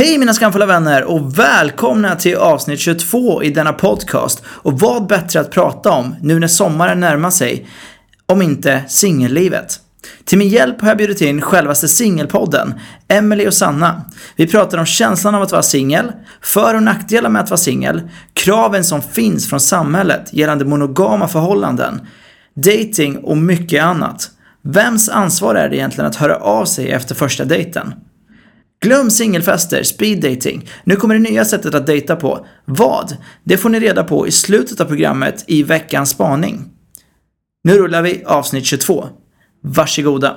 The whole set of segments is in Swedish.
Hej mina skamfulla vänner och välkomna till avsnitt 22 i denna podcast. Och vad bättre att prata om nu när sommaren närmar sig, om inte singellivet. Till min hjälp har jag bjudit in självaste singelpodden, Emily och Sanna. Vi pratar om känslan av att vara singel, för och nackdelar med att vara singel, kraven som finns från samhället gällande monogama förhållanden, dating och mycket annat. Vems ansvar är det egentligen att höra av sig efter första dejten? Glöm singelfester, speed dating. Nu kommer det nya sättet att dejta på. Vad? Det får ni reda på i slutet av programmet i veckans spaning. Nu rullar vi avsnitt 22. Varsågoda.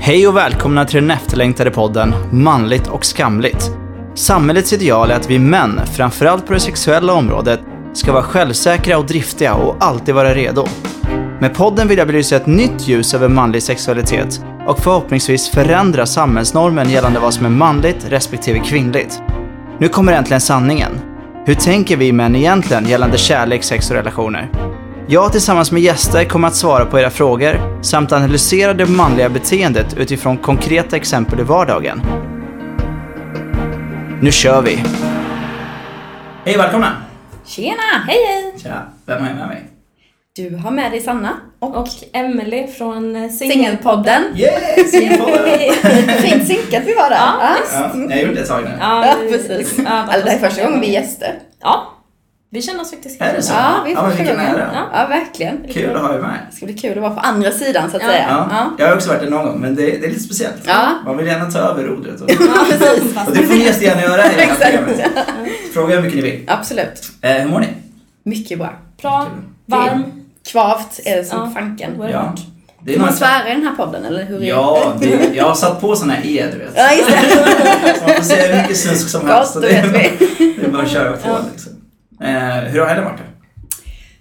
Hej och välkomna till den efterlängtade podden Manligt och skamligt. Samhällets ideal är att vi män, framförallt på det sexuella området, ska vara självsäkra och driftiga och alltid vara redo. Med podden vill jag belysa ett nytt ljus över manlig sexualitet och förhoppningsvis förändra samhällsnormen gällande vad som är manligt respektive kvinnligt. Nu kommer äntligen sanningen. Hur tänker vi män egentligen gällande kärlek, sex och relationer? Jag tillsammans med gäster kommer att svara på era frågor samt analysera det manliga beteendet utifrån konkreta exempel i vardagen. Nu kör vi! Hej välkomna! Tjena, hej hej! Tja, vem har jag med mig? Du har med dig Sanna och, Och Emily från eh, Singel... Singelpodden. Yay! Singelpodden! Fint synkat vi var där. Ja, Ja, Ja, jag har gjort det ett tag nu. Ja, precis. Ja, Alltså, det är första gången vi är gäster. Ja, vi känner oss faktiskt Är det så? Ja, vi är ja men första vilken ära. Ja. Ja, verkligen. Kul att ha er med. Det ska bli kul att vara på andra sidan så att Ja. säga. Ja. Ja. Jag har också varit där någon gång, men det, det är lite speciellt. Ja. Man vill gärna ta över rodret. Och, Ja, precis. och det får ni jättegärna göra i det här programmet. Fråga hur mycket ni vill. Absolut. Eh, hur mår ni? Mycket bra. Bra, varm. Kvavt är det som Ja. fanken. Ja. Det är man svära i den här podden eller hur är Ja, det, jag har satt på såna här E, du vet. Ja, just det. Så man får säga hur mycket snusk som helst. Gott, det, är- det är bara att köra på Ja. liksom. Eh, hur har helgen varit?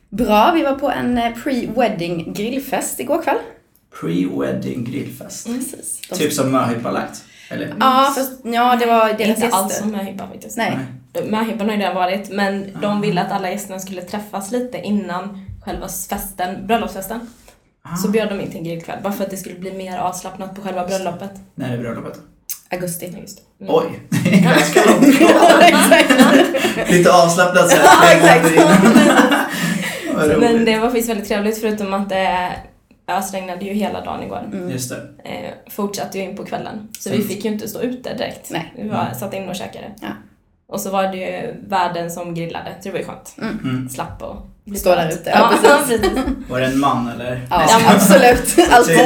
Bra, vi var på en eh, pre-wedding grillfest igår kväll. Pre-wedding grillfest. Precis. De- Typ som möhippa lagt? Eller? Ja, fast ja, det var deras inte alls som möhippa faktiskt. Nej. Möhippan har ju redan varit, men de ville att alla gästerna skulle träffas lite innan själva festen, bröllopsfesten. Ah. Så bjöd de in till en grillkväll, bara för att det skulle bli mer avslappnat på själva bröllopet. När är bröllopet? Augusti. Ja, just det. Mm. Oj, ganska långt. Ja. Lite avslappnat så Ja, här. roligt. Men det var faktiskt väldigt trevligt förutom att det ösregnade ju hela dagen igår. Mm. Just det. Eh, fortsatte ju in på kvällen. Så Sen- vi fick ju inte stå ute direkt. Nej. Vi var, satt inne och käkade. Ja. Och så var det ju värden som grillade, så det var ju skönt. Mm. Slapp och Stå där ute, ja, Ja, precis. Var det en man eller? Ja, Ja, absolut. Alltid.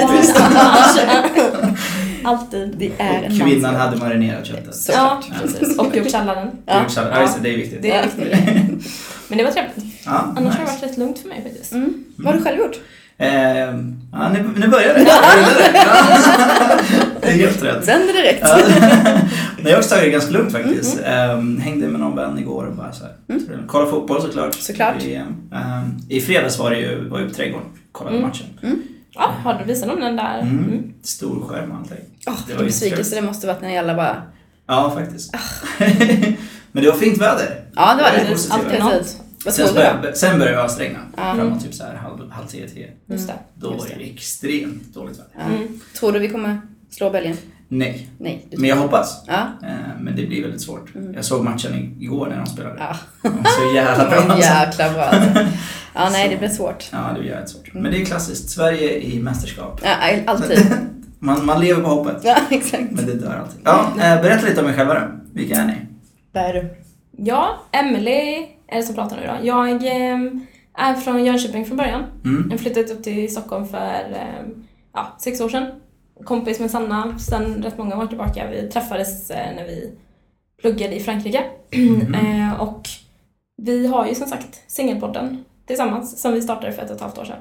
Alltid. Det är en Kvinnan mansroll. hade marinerat köttet. Så. Ja, Ja. precis. Och gjort salladen. Ja. Ja. ja, just det, det är viktigt. Det är viktigt. Men det var trevligt. Ja, Annars har det nice. varit rätt lugnt för mig faktiskt. Mm. Vad har du själv gjort? Ehm, ja, nu, nu börjar det. Ja. Det är helt rätt. Vänder direkt. Ja. Nej, jag har också tagit det ganska lugnt faktiskt. Ehm, hängde med någon vän igår och bara så här. Kolla fotboll såklart. Såklart. I, ehm, I fredags var det ju, var jag på trädgården kollade Mm. matchen. Ja, har du visat dem den där? Mm. Mm. Stor skärm allting. Åh, Det var besvikelse det måste varit när alla bara... Ja, faktiskt. Men det var fint väder. Ja, det var Det det. Alltid Precis. Vad Sen, började, sen började det ösregna. Ja. Framåt typ så här halv, halv tio, tio. Just det. Då var det extremt dåligt väder. Mm. Tror du vi kommer slå Belgien? Nej, Nej. men jag hoppas. Ja. Eh, Men det blir väldigt svårt. Jag såg matchen igår när de spelade. Ja. Så jävla Det bra. alltså. jäkla bra alltså. Ja, nej, Så. det blir svårt. Ja, det blir jävligt svårt. Men det är klassiskt. Sverige i mästerskap. Ja, alltid. Man, man lever på hoppet. Ja, exakt. Men det dör alltid. Ja, eh, berätta lite om er själva då. Vilka är ni? Vad är du? Ja, Emily är det som pratar nu då. Jag eh, är från Jönköping från början. Mm. Jag flyttade upp till Stockholm för eh, ja, sex år sedan. Kompis med Sanna sen rätt många år tillbaka. Vi träffades eh, när vi pluggade i Frankrike. Mhm. eh, och vi har ju som sagt Singelpodden tillsammans som vi startade för ett och ett halvt år sedan.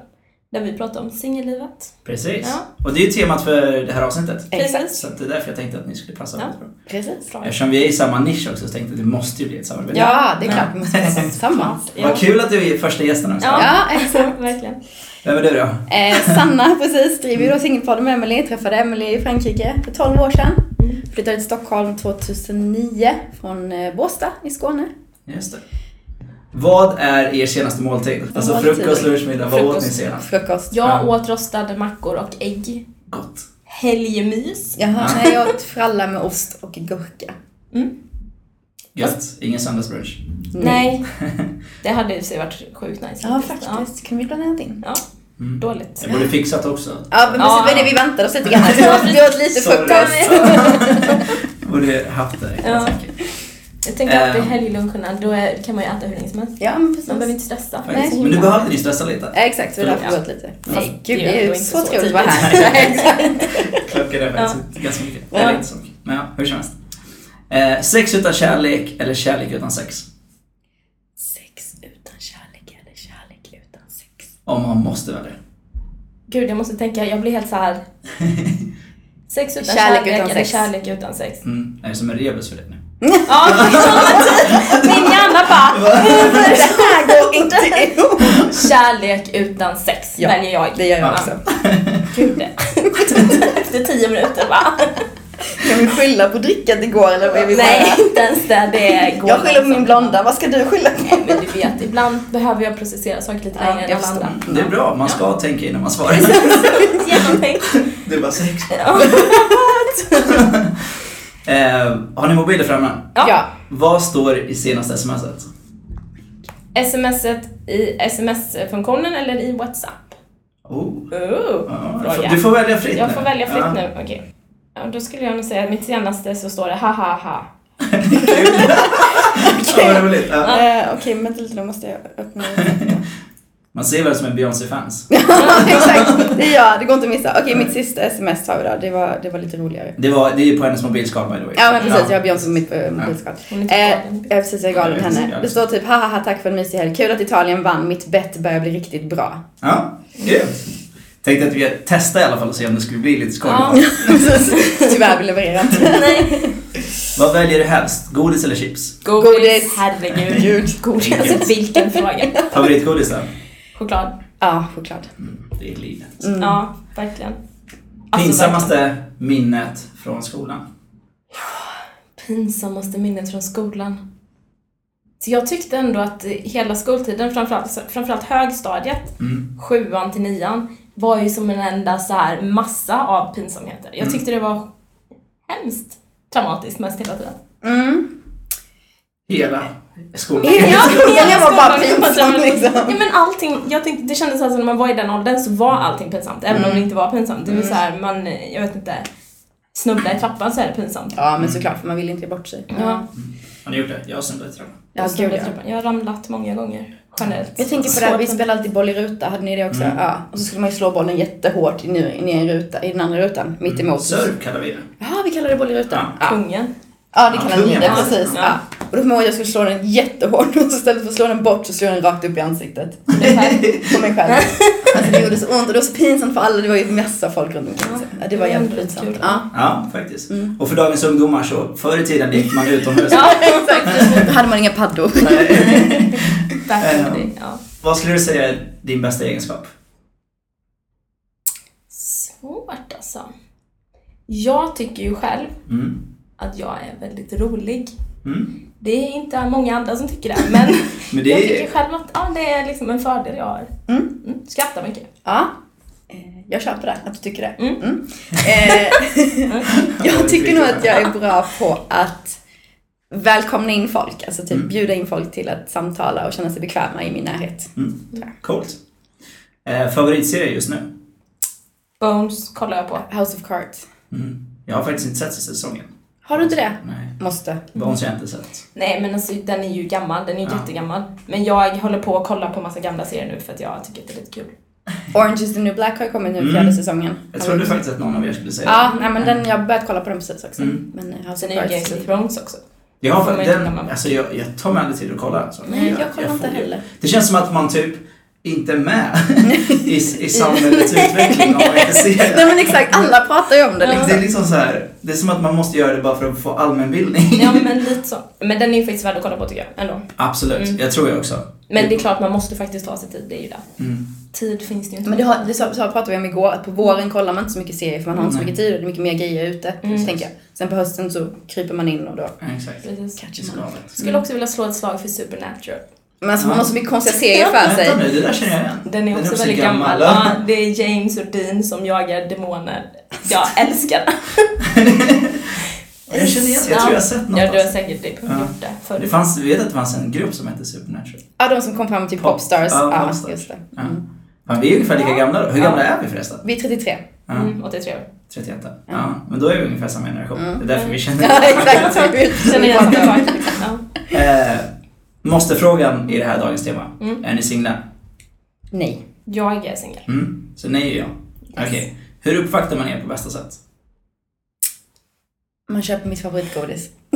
Där vi pratar om singellivet. Precis. Ja. Och det är ju temat för det här avsnittet. Exakt. Så det är därför jag tänkte att ni skulle passa Ja. bra. Precis. Bra. Eftersom vi är i samma nisch också så tänkte jag att det måste ju bli ett samarbete. Ja, det är klart. Vi måste vara samma. Vad kul att du är första gästen också. Ja, Ja, exakt. verkligen. Vem är du då? Eh, Sanna, precis, driver ju då Singelpodden med Emily. Träffade Emily i Frankrike för 12 år sedan. Flyttade till Stockholm 2009 från eh, Båstad i Skåne. Just det. Vad är er senaste måltid? Alltså Måltid. frukost, lunch, middag. Vad åt ni senast? Frukost. Jag Ja. åt rostade mackor och ägg. Gott. Helgmys. Jaha, nej jag åt fralla med ost och gurka. Gött. Ingen söndagsbrunch. Nej. Det hade i sig varit sjukt nice. Ja, faktiskt. Kan vi planera in? Ja. Mm. Dåligt. Jag borde fixat också. Ja, men Ja. precis. Det är det vi väntade oss lite grann. Vi åt lite frukost. Borde haft det. Ja. Ja. Jag tänker alltid Ehm. helgluncherna, då är, kan man ju äta hur länge som helst. Ja, men precis. Man behöver inte stressa. Nej. Men nu behövde ni stressa lite. Ja, exakt, så det är därför vi Ja. åt lite. Fast Nej, det gud, det är ju så så trevligt att vara här. Exakt. Klockan är faktiskt ganska mycket. Ja. Eller inte så mycket. Men ja, hur som helst. Eh, sex utan kärlek eller kärlek utan sex? Om man måste välja. Gud, jag måste tänka, jag blir helt så här. Sex utan Kärlek kärlek, utan eller sex. kärlek utan sex. Mm. Är det som en rebus för dig nu? Ja, min hjärna bara, Det här går inte ihop. kärlek utan sex Ja, väljer jag. Det gör jag Ja. också. Gud. Efter tio minuter bara. Kan vi skylla på drickat igår eller vad är vi Nej, bara? inte ens det. Det går Jag skyller på min blonda, vad ska du skylla på? Nej, men du vet, ibland behöver jag processera saker lite Ja, längre än jag alla andra. Det är bra, man ska tänka innan man svarar. Genomtänkt. Det är bara sex. Ja. Eh, har ni mobiler framme? Ja. Ja. Vad står i senaste smset? Smset i sms-funktionen eller i WhatsApp? Oh. Oh, Ja, du, får, välja fritt Jag nu. får välja fritt Ja. nu, okej. Ja, då skulle jag nog säga att mitt senaste så står det ha ha ha. Ja, roligt. Ja. Eh, Okej, men vänta lite, då måste jag öppna Man ser väl som en Beyoncé-fans. Ja, exakt. Det är jag, det går inte att missa. Okej, mitt sista sms tar vi då. Det var, det var lite roligare. Det, var, det är ju på hennes mobilskal by the way. Ja, men precis. Jag har Beyoncé på mitt eh, mobilskal. Hon är inte Eh, galen. jag är precis, jag är galen Ja, henne. Det står typ haha tack för en mysig helg. Kul att Italien vann. Mitt bett börjar bli riktigt bra. Ja, grymt. Tänkte att vi skulle testa i alla fall och se om det skulle bli lite skoj. Ja. Tyvärr, vi levererar inte. Nej. Vad väljer du helst? Godis eller chips? Godis. Godis. Herregud. Godis. Alltså vilken fråga. Favoritgodis då? Choklad. Ja, choklad. Mm, det är livet. Mm. Ja, verkligen. Alltså, Pinsammaste minnet från skolan? pinsammaste minnet från skolan. Så jag tyckte ändå att hela skoltiden, framförallt, framförallt högstadiet, Mm. sjuan till nian, var ju som en enda så här massa av pinsamheter. Jag tyckte det var hemskt traumatiskt mest hela tiden. Mm. Hela skolan? Ja, hela det var bara pinsamt traumatiskt. liksom. Ja men allting, jag tänkte, det kändes alltså när man var i den åldern så var allting pinsamt, även om Mm. det inte var pinsamt. Det var så här, man, jag vet inte, snubbla i trappan så är det pinsamt. Ja, men såklart, för man vill inte ge bort sig. Ja. Har ni gjort det? Jag har snubbat i trappan. Ja, Jag, gud snubblar i trappan. jag har ramlat många gånger, generellt. Jag tänker på det här, vi spelade alltid boll i ruta, hade ni det också? Mm. Ja. Och så skulle man ju slå bollen jättehårt ner, i, ruta, i den andra rutan, mitt emot. Surf kallar vi det. Ja, vi kallar det boll i rutan. Ja, Kungen. Ja det kallar kungen, det, ja. precis. Ja. Ja. Och då kommer jag ihåg att jag skulle slå den jättehårt och så istället för att slå den bort så slog jag den rakt upp i ansiktet. På mig själv. Alltså det gjorde så ont och det var så pinsamt för alla, det var ju massa folk runt omkring. Ja, det var jävligt pinsamt. Ja. Ja, faktiskt. Mm. Och för dagens ungdomar så, förr i tiden gick man utomhus. Ja, exakt. Då hade man inga paddor. Nej. Ja. Vad skulle du säga är din bästa egenskap? Svårt alltså. Jag tycker ju själv Mm. Att jag är väldigt rolig. Mm. Det är inte många andra som tycker det, men Men det jag är... tycker själv att ja, det är liksom en fördel jag har. Mm. Mm, skrattar mycket. Ja. Eh, Jag köper det, att du tycker det. Mm. Mm. Eh, jag tycker nog att jag är bra på att välkomna in folk. Alltså typ Mm. bjuda in folk till att samtala och känna sig bekväma i min närhet. Mm. Coolt. Eh, favoritserie just nu? Bones kollar jag på. House of Cards. Mm. Jag har faktiskt inte sett sista säsongen. Har du inte det? Nej. Måste. Bones har jag inte sett. Nej men alltså den är ju gammal, den är ju Ja. jättegammal. Men jag håller på att kolla på massa gamla serier nu för att jag tycker att det är lite kul. Orange is the new black har ju kommit nu Mm. fjärde säsongen. Jag trodde faktiskt att någon av er skulle säga Ja, nej men den, jag har börjat kolla på den precis också. Mm. Men eh, House Sen of är ju. Games of Thrones också. Jag, har, inte glömma den, alltså jag, jag tar mig aldrig tid att kolla. Så Nej, jag kollar får inte heller. Det känns som att man typ inte med i, i samhällets utveckling om man inte ser Nej det. men exakt, alla pratar ju om det liksom. Det är liksom så här, det är som att man måste göra det bara för att få allmänbildning. Ja men lite så. Men den är ju faktiskt värd att kolla på tycker jag ändå. Absolut, Mm. jag tror jag också. Men det är klart man måste faktiskt ta sig tid, det är ju det. Mm. Tid finns det ju inte. Men det, har, det så, så pratade vi om igår, att på våren kollar man inte så mycket serier för man har inte så Nej. mycket tid och det är mycket mer grejer ute. Mm. Så tänker jag. Sen på hösten så kryper man in och då Ja, exakt. I man. Skulle också vilja slå ett slag för Supernatural. Men alltså man har så mycket konstiga serier för sig. Vänta nu, det där känner jag igen. Den är också väldigt gammal. Ja, det är James och Dean som jagar demoner. Jag älskar den. Jag känner igen, jag tror jag har sett något. Ja, du har säkert typ Ja. gjort det förr. Det fanns, vi vet att det fanns en grupp som hette Supernatural. Ja, de som kom fram till Pop- Popstars. ja, Ja, Popstars. just det. Ja. Mm. Fan, vi är ungefär lika Ja. gamla då. Hur gamla är vi förresten? Vi är 33. Ja, Mm, 83 år. 31. Ja, men då är vi ungefär samma generation. Mm. Det är därför vi känner Ja, exakt. Så vi Känner igen samma sak. Måste-frågan i det här dagens tema. Mm. Är ni singlar? Nej. Jag är singel. Mm. Så nej är jag. Okej. Hur uppvaktar man er på bästa sätt? Man köper mitt favoritgodis.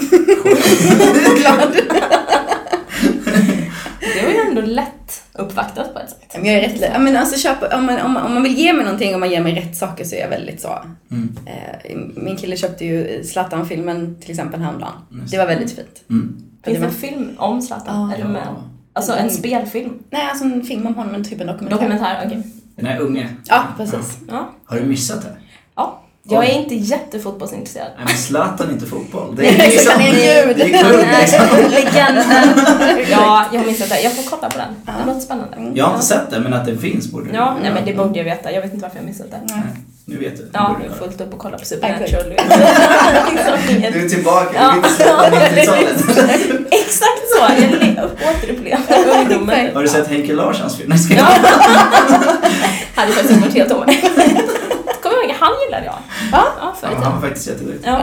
Det var ju ändå lätt uppvaktat på ett sätt. Men jag är rätt ja, men alltså köpa, om, man, om, man, om man vill ge mig någonting och man ger mig rätt saker så är jag väldigt så. Mm. Eh, min kille köpte ju Zlatan-filmen till exempel häromdagen. Det var väldigt fint. Mm. Finns det en film om Zlatan? Eller med? Alltså en spelfilm? Nej, alltså en film om honom, en typ en dokumentär. Dokumentär, okej. Den här unge. Ja, precis. Ja. Har du missat det? ja. Jag är inte jättefotbollsintresserad. Nej men Zlatan är inte fotboll. Det Nej, exakt, han är en gud. Det är liksom. Legenden. Ja, jag har missat det. Jag får kolla på den. Det låter spännande. Jag har inte sett den men att den finns borde du Ja, nej men det borde jag veta. Jag vet inte varför jag missat det. Nej, Nu vet du. Nu Ja, du är fullt upp och kolla på. Supernatural. Du är tillbaka, Ja. släppa 90-talet. Exakt så! Jag le- återupplever ungdomen. Har du sett Henke Larssons film? Nej, jag- Hade faktiskt varit helt omöjligt. Kommer ihåg, han gillade jag. Ja. Ja, i Ja, han var faktiskt jätterolig. Ja.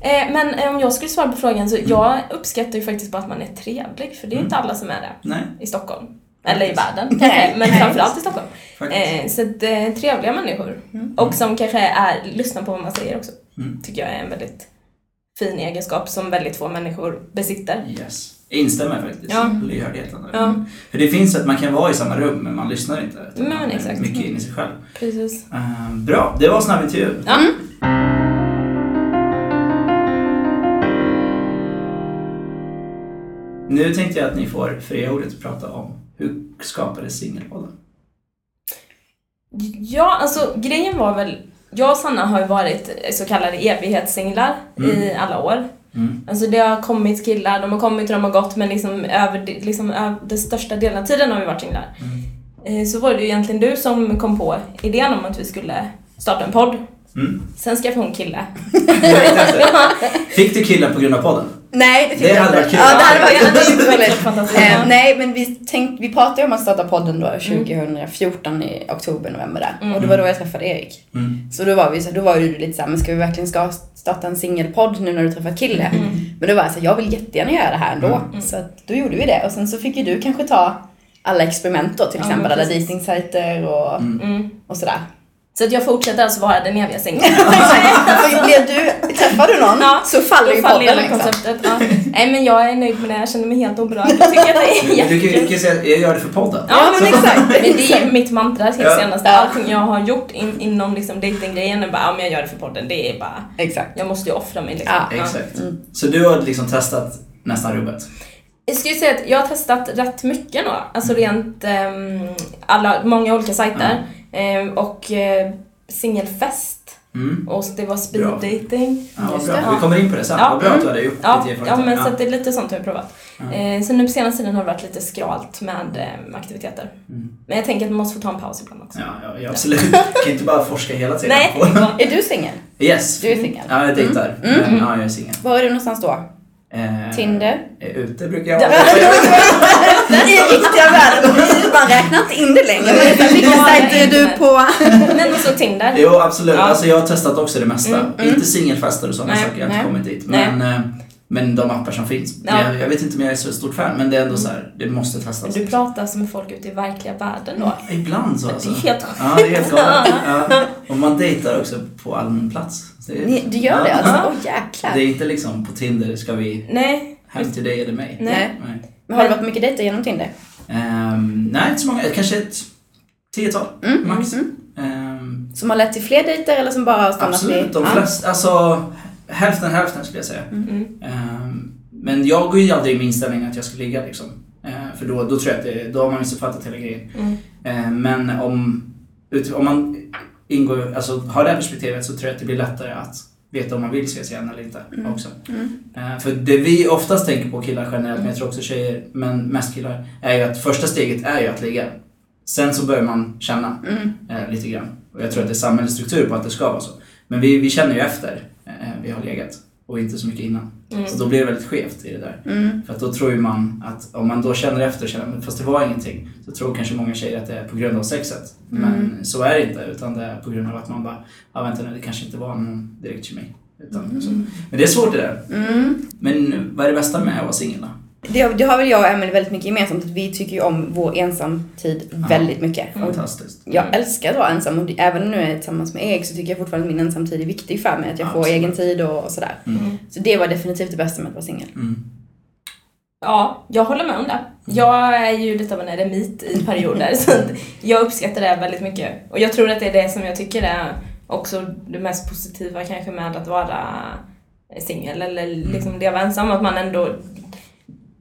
Eh, Men eh, om jag skulle svara på frågan så jag uppskattar ju faktiskt bara att man är trevlig för det är inte alla som är det Nej, i Stockholm. Eller i världen kanske, men framförallt i Stockholm. Eh, så att, eh, trevliga människor. Och som kanske är, lyssnar på vad man säger också. Mm. Tycker jag är en väldigt fin egenskap som väldigt få människor besitter. Yes. Jag instämmer faktiskt. Ja. Lyhördheten. Ja, För det finns att man kan vara i samma rum men man lyssnar inte. Men man är exakt. Mycket in i sig själv. precis. Eh, bra, det var snabbintervjun. Ja. Nu tänkte jag att ni får fria ordet att prata om hur skapades Singelpodden? Ja, alltså grejen var väl, jag och Sanna har ju varit så kallade evighetssinglar i alla år. Mm. Alltså det har kommit killar, de har kommit och de har gått men liksom över, liksom över den största delen av tiden har vi varit singlar. Eh, Så var det ju egentligen du som kom på idén om att vi skulle starta en podd. Mm. Sen skaffade hon kille. Fick du killen på grund av podden? Nej, det fick Det jag inte. kul. Ja, det hade varit roligt. Eh, nej, men vi, tänk, vi pratade ju om att starta podden då 2014 i oktober, november där. Och det var då jag träffade Erik. Mm. Så då var vi så då var ju lite såhär, men ska vi verkligen ska starta en singelpodd nu när du träffat kille? Men då var jag så här, jag vill jättegärna göra det här ändå. Så att då gjorde vi det. Och sen så fick ju du kanske ta alla experiment då, till exempel alla dejtingsajter och, Mm. och sådär. Så att jag fortsätter alltså vara den eviga singeln. Du, träffar du någon Ja, så faller Då ju faller podden liksom. konceptet. Ja. Nej men jag är nöjd med det, jag känner mig helt oberörd. Jag tycker att det är Du kan ju du jättekul. kan ju säga jag gör det för podden. Ja men exakt. Men det är ju mitt mantra till Ja. senaste. Allting jag har gjort in, inom liksom datinggrejen är bara, ja men jag gör det för podden. Det är bara, Exakt. jag måste ju offra mig liksom. Ja, Exakt. Mm. Så du har liksom testat nästan rubbet? Jag skulle säga att jag har testat rätt mycket nu. Alltså rent ehm, alla, många olika sajter. Ehm, och eh, singelfest. Mm. Och det var speed Bra. dating. Ja, Just bra. det. Vi kommer in på det sen. Ja. Vad bra att du hade gjort Ja, lite ja men så att det är lite sånt jag har provat. Ja. Eh, så nu på senaste tiden har det varit lite skralt med eh, aktiviteter. Mm. Men jag tänker att man måste få ta en paus ibland också. Ja, ja, ja, absolut. Du kan inte bara forska hela tiden. Nej, Är du singel? Yes. Du är singel? Ja, jag dejtar. Mm. Men, ja, jag är singel. Var är du någonstans då? Eh, Tinder? eh, Ute brukar jag Ja. vara. I riktiga världen. Man räknar inte in det längre. Ja, sajter är du på? Men också Tinder. Jo, absolut. Ja. Alltså, jag har testat också det mesta. Mm, mm. Inte singelfester och sådana saker. Jag har inte kommit dit. Men, eh, men de appar som finns. Ja. Jag, jag vet inte om jag är så stort fan, men det är ändå så här, det måste testas. Du pratar som folk ute i verkliga världen då. Ibland så Det alltså. är helt sjukt. Ja, det är helt galet. Ja. Och man dejtar också på allmän plats. Det är, Ni- Du gör det alltså? Åh jäklar. Det är inte liksom på Tinder ska vi Nej, hem till dig eller mig. Nej. Nej. Men har det varit mycket dejter genom Tinder? Ehm, nej, inte så många. Kanske ett tiotal Mm, max. mm, Ehm, Som har lett till fler dejter eller som bara har stannat absolut, de flesta, alltså hälften hälften skulle jag säga. Mm. Ehm, men jag går ju aldrig i min inställning att jag ska ligga liksom. Ehm, för då, då tror jag att det, då har man missuppfattat hela grejen. Mm. Ehm, men om, ut, om man ingår, alltså har det här perspektivet så tror jag att det blir lättare att veta om man vill ses igen eller inte också. Mm. Ehm, för det vi oftast tänker på killar generellt, men jag tror också tjejer, men mest killar, är ju att första steget är ju att ligga. Sen så börjar man känna Mm. eh, lite grann. Och jag tror att det är samhällets struktur på att det ska vara så. Men vi, vi känner ju efter vi har legat och inte så mycket innan. Mm. Så då blir det väldigt skevt i det där. Mm. För att då tror ju man att om man då känner efter och känner men fast det var ingenting. Så tror kanske många tjejer att det är på grund av sexet. Men Mm. så är det inte. Utan det är på grund av att man bara, ja vänta nu det kanske inte var någon direkt kemi. Utan, så. Men det är svårt det där. Mm. Men vad är det bästa med att vara singel då? Det, det har väl jag och Emelie väldigt mycket gemensamt. Att vi tycker ju om vår ensamtid väldigt mycket. Mm. Och Fantastiskt. jag älskar att vara ensam och även nu är jag tillsammans med Erik så tycker jag fortfarande att min ensamtid är viktig för mig. Att jag får Absolut. egen tid och, och sådär. Mm. Så det var definitivt det bästa med att vara singel. Mm. Ja, jag håller med om det. Jag är ju lite av en eremit i perioder så jag uppskattar det väldigt mycket. Och jag tror att det är det som jag tycker är också det mest positiva kanske med att vara singel eller liksom leva ensam. Att man ändå,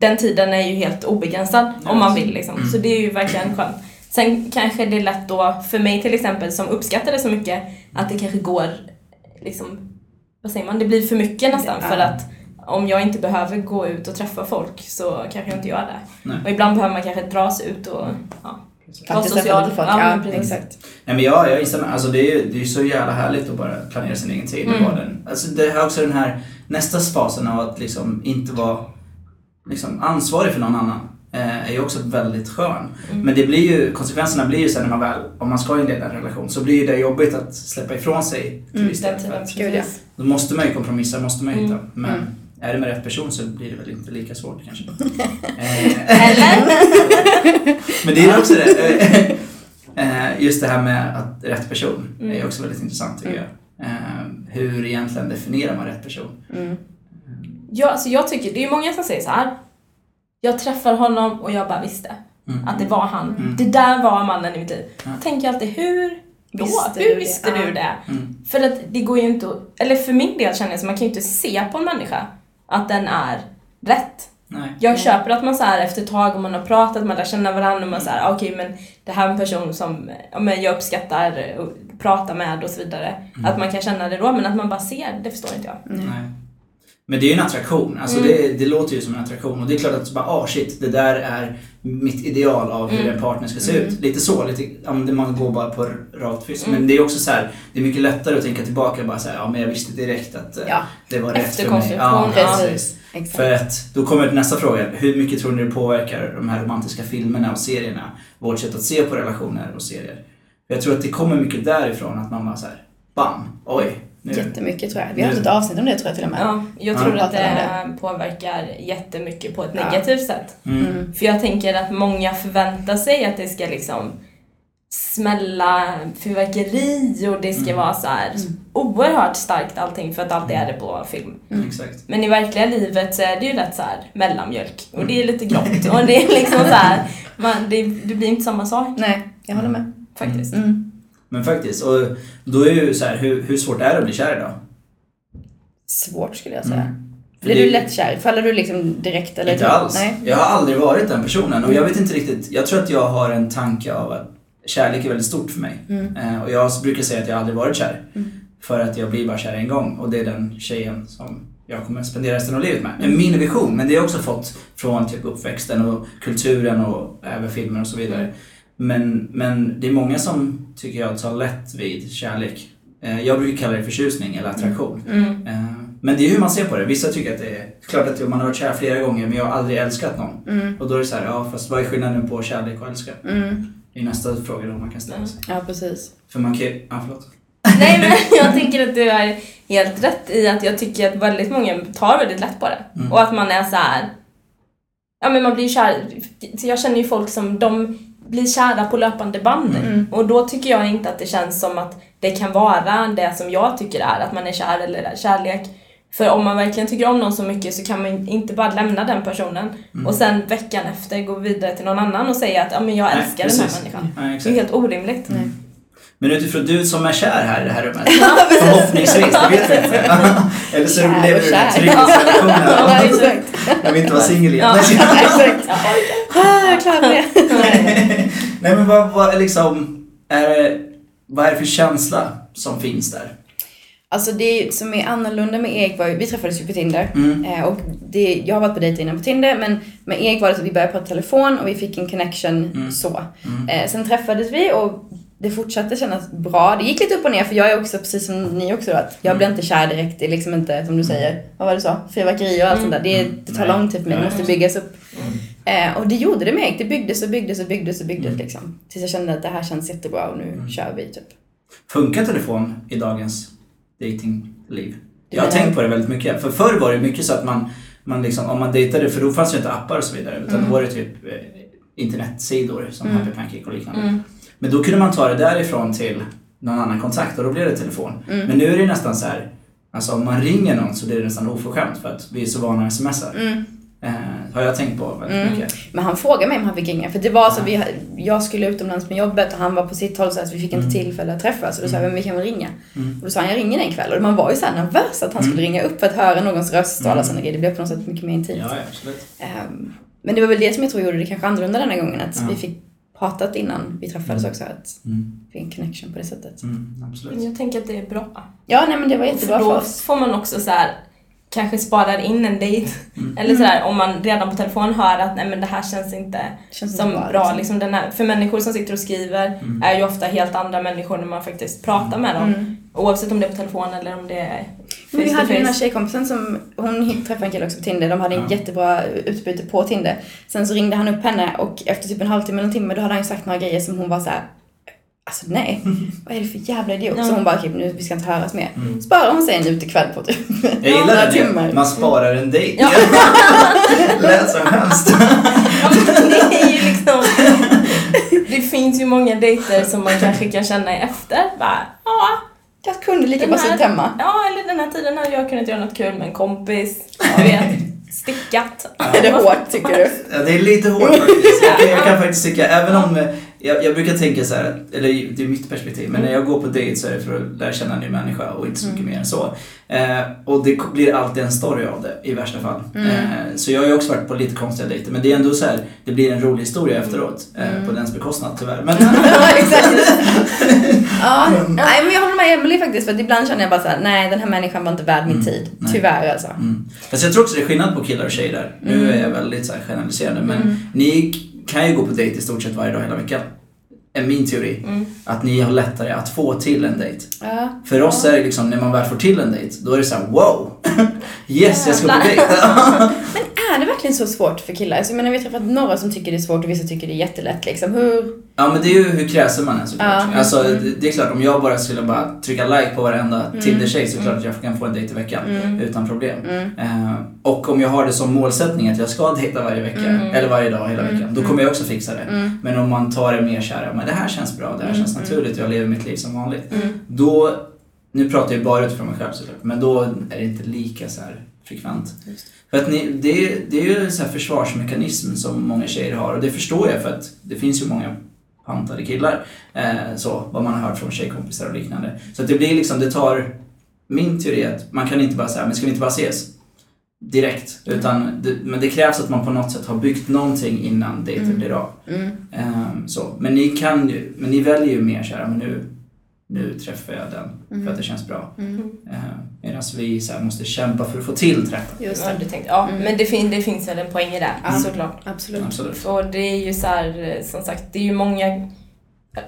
den tiden är ju helt obegränsad om man vill liksom. Så det är ju verkligen skönt. Sen kanske det är lätt då, för mig till exempel som uppskattar det så mycket, att det kanske går liksom, vad säger man, det blir för mycket nästan Ja. för att om jag inte behöver gå ut och träffa folk så kanske jag inte gör det. Nej. Och ibland behöver man kanske dra sig ut och ja, vara social. folk. Ja, exakt. Nej men jag, jag instämmer. Alltså det är ju det är så jävla härligt att bara planera sin egen tid. Mm. Och vara den. Alltså det är också den här nästa fasen av att liksom inte vara liksom ansvarig för någon annan. Eh, är ju också väldigt skön. Mm. Men det blir ju, konsekvenserna blir ju sen när man väl, om man ska inleda en relation, så blir det jobbigt att släppa ifrån sig till Mm, viss Den del. Då måste man ju kompromissa, måste man ju hitta. Mm. Men Mm. är det med rätt person så blir det väl inte lika svårt kanske. eh, Eller? men det är också det. eh, Just det här med att rätt person är Mm. också väldigt intressant tycker jag. Hur egentligen definierar man rätt person? Mm. Ja, alltså jag tycker, det är ju många som säger så här. Jag träffar honom och jag bara visste Mm. att det var han. Mm. Det där var mannen i mitt liv. Ja. Jag tänker alltid, hur då? Visste du hur det? visste Ja. du det? Mm. För att det går ju inte att, eller för min del känner jag så man kan ju inte se på en människa att den är rätt. Nej. Jag köper att man så här efter ett tag om man har pratat, man lär känna varandra och man säger okej men det här är en person som ja, men jag uppskattar att prata med och så vidare. Att man kan känna det då men att man bara ser, det förstår inte jag. Mm. Nej. Men det är ju en attraktion. Alltså Mm. det, det låter ju som en attraktion. Och det är klart att så bara, ah shit, det där är mitt ideal av hur Mm. en partner ska se Mm. ut. Lite så, lite, man går bara på rakt fyss. Mm. Men det är också så här, det är mycket lättare att tänka tillbaka och bara säga, ja men jag visste direkt att eh, Ja. det var rätt för mig. Ja, precis. Exakt. För att, då kommer nästa fråga. Hur mycket tror ni det påverkar de här romantiska filmerna och serierna? Vårt sätt att se på relationer och serier. Jag tror att det kommer mycket därifrån, att man bara såhär, bam, oj. Nu. Jättemycket tror jag. Vi har haft ett avsnitt om det tror jag till och med. Ja, jag Ja. tror att Pratar om det påverkar jättemycket på ett Ja. negativt sätt. Mm. Mm. För jag tänker att många förväntar sig att det ska liksom smälla fyrverkeri och det ska Mm. vara så här oerhört starkt allting för att alltid är det på film. Mm. Men i verkliga livet så är det ju rätt så här mellanmjölk och det är Mm. lite grått och det är liksom så här, man, det, det blir inte samma sak Nej, jag håller med. faktiskt. Mm. Men faktiskt, och då är ju så här, hur, hur svårt är det att bli kär idag? Svårt skulle jag säga. Mm. Blir det- du lättkär? Faller du liksom direkt eller? Inte alls. Nej. Jag har aldrig varit den personen och jag vet inte riktigt, jag tror att jag har en tanke av att kärlek är väldigt stort för mig. Mm. Eh, och jag brukar säga att jag aldrig varit kär. Mm. För att jag blir bara kär en gång och det är den tjejen som jag kommer att spendera resten av livet med. Är min vision, men det har jag också fått från typ uppväxten och kulturen och även filmer och så vidare. Men, men det är många som tycker jag tar lätt vid kärlek. Eh, jag brukar kalla det förtjusning eller attraktion. Mm. Eh, Men det är hur man ser på det. Vissa tycker att det är klart att man har varit kär flera gånger men jag har aldrig älskat någon. Mm. Och då är det så här, ja fast vad är skillnaden på kärlek och älska? Mm. Det är nästa fråga då man kan ställa sig. Ja, precis. För man kan ju, ja förlåt. Nej men jag tänker att du har helt rätt i att jag tycker att väldigt många tar väldigt lätt på det. Mm. Och att man är så här. Ja men man blir kär. Så jag känner ju folk som de blir kära på löpande band. Mm. Och då tycker jag inte att det känns som att det kan vara det som jag tycker är att man är kär eller är kärlek. För om man verkligen tycker om någon så mycket så kan man inte bara lämna den personen Mm. och sen veckan efter gå vidare till någon annan och säga att ja, men jag Nej, älskar den här människan. Nej, Det är helt orimligt. Men utifrån du som är kär här i det här rummet, förhoppningsvis, det vet vi inte. Eller så Kär lever du i en trygghetsrelation Ja. Jag vill inte vara singel igen. Ja. Nej, exakt. Ah, jag klarar det. Nej men vad, vad är liksom, är vad är det för känsla som finns där? Alltså det som är annorlunda med Erik var ju, vi träffades ju på Tinder. Mm. Eh, och det, jag har varit på dejter innan på Tinder men med Erik var det så att vi började prata telefon och vi fick en connection Mm. så. Mm. Eh, sen träffades vi och det fortsatte kännas bra. Det gick lite upp och ner för jag är också precis som ni också att jag blir inte kär direkt. Det är liksom inte som du säger, vad var det du sa? Fyrverkeri och allt sånt där. Det, det tar lång tid för mig, det måste byggas upp. Eh, och det gjorde det med. Det byggdes och byggdes och byggdes och byggdes liksom. Tills jag kände att det här känns jättebra och nu kör vi typ. Funkar telefon i dagens datingliv? Jag har tänkt på det väldigt mycket. För förr var det mycket så att man, man liksom, om man dejtade, för då fanns det inte appar och så vidare. Utan Mm. då var det typ eh, internetsidor som Mm. Happy Pancake och liknande. Mm. Men då kunde man ta det därifrån till någon annan kontakt och då blev det telefon. Mm. Men nu är det nästan så här, alltså om man ringer någon så blir det nästan oförskämt för att vi är så vana att smsa. Mm. Eh, har jag tänkt på väldigt Mm. mycket. Men han frågade mig om han fick ringa. För det var så vi, jag skulle utomlands med jobbet och han var på sitt håll så att vi fick inte Mm. tillfälle att träffas. Och då sa jag, men vi kan väl ringa. Mm. Och då sa han, jag ringer en kväll. Och man var ju så här nervös att han skulle ringa upp för att höra någons röst och alla Mm. sådana grejer. Det blev på något sätt mycket mer intimt. Ja, ja, absolut. Ehm, men det var väl det som jag tror gjorde det kanske annorlunda den här gången. Att vi fick pratat innan vi träffades också. Att Mm. vi en connection på det sättet. Mm, absolut. Jag tänker att det är bra. Ja, nej men det var jättebra För för då oss. får man också så här kanske sparar in en dejt. Mm. Eller sådär om man redan på telefon hör att nej men det här känns inte Känns som inte bra. Liksom den här, för människor som sitter och skriver Mm. är ju ofta helt andra människor när man faktiskt pratar med dem. Mm. Oavsett om det är på telefon eller om det är Men vi face hade den här tjejkompisen som, hon träffade en kille också på Tinder, de hade en Ja. jättebra utbyte på Tinder. Sen så ringde han upp henne och efter typ en halvtimme eller en timme då hade han ju sagt några grejer som hon var så här. Alltså nej, vad är det för jävla idiot? Ja. Så hon bara, okej nu vi ska inte höras mer. Mm. Sparar hon sig en utekväll på typ Jag gillar några det. timmar. Man sparar en dejt. Ja. Lät som hemskt. Det är ju liksom... Det finns ju många dejter som man kanske kan känna efter. Bara, ja, Jag kunde lika här- suttit hemma. ja, eller den här tiden hade jag kunnat göra något kul med en kompis. Du vet, stickat. Är det hårt tycker du? Ja, det är lite hårt faktiskt. Jag kan, jag kan faktiskt tycka, även om eh, jag, jag brukar tänka så här, eller det är mitt perspektiv, men när jag går på dejt så är det för att lära känna en ny människa och inte så mycket mer än så. Eh, och det blir alltid en story av det i värsta fall. Eh, så jag har ju också varit på lite konstiga dejter, men det är ändå så här, det blir en rolig historia efteråt. Eh, På dens bekostnad tyvärr. Men, ja, exakt. Ja, nej men jag håller med Emily faktiskt för att ibland känner jag bara så här: nej den här människan var inte värd min Mm, tid. nej. Tyvärr alltså. Mm. Fast jag tror också det är skillnad på killar och tjejer där. Nu Mm. är jag väldigt så här generaliserande, men ni kan ju gå på dejt i stort sett varje dag hela veckan. Är min teori. Mm. Att ni har lättare att få till en dejt. Ja. För oss är det liksom, när man väl får till en dejt, då är det så här: wow! yes, jag ska på dejt! Men är det verkligen så svårt för killar? Alltså, jag menar, vi har träffat några som tycker det är svårt och vissa tycker det är jättelätt liksom. Hur? ja men det är ju hur kräsen man är såklart. Ja. Alltså det, det är klart, om jag bara skulle bara trycka like på varenda Mm. Tinder-tjej så är det klart att jag kan få en dejt i veckan. Utan problem. Mm. Eh, och om jag har det som målsättning att jag ska dejta varje vecka, Mm. eller varje dag hela Mm. veckan, då kommer jag också fixa det. Mm. Men om man tar det mer kära, men det här känns bra, det här känns Mm. naturligt, jag lever mitt liv som vanligt. Mm. Då, nu pratar jag bara utifrån mig själv såklart, men då är det inte lika så här frekvent. Just För att ni, det, är, det är ju en så här försvarsmekanism som många tjejer har och det förstår jag för att det finns ju många pantade killar, eh, så, vad man har hört från tjejkompisar och liknande. Så att det blir liksom, det tar, min teori är att man kan inte bara säga, men ska vi inte bara ses? Direkt. Utan det, men det krävs att man på något sätt har byggt någonting innan dejten Mm. blir av. Mm. Ehm, så. Men ni kan ju, men ni väljer ju mer såhär, men nu, nu träffar jag den Mm. för att det känns bra. Mm. Medan vi så här, måste kämpa för att få till träffen. Just Ja, det. du tänkte, ja Mm. men det, fin- det finns väl en poäng i det, Ja. såklart. Absolut. Absolut. Och det är ju så här, som sagt, det är ju många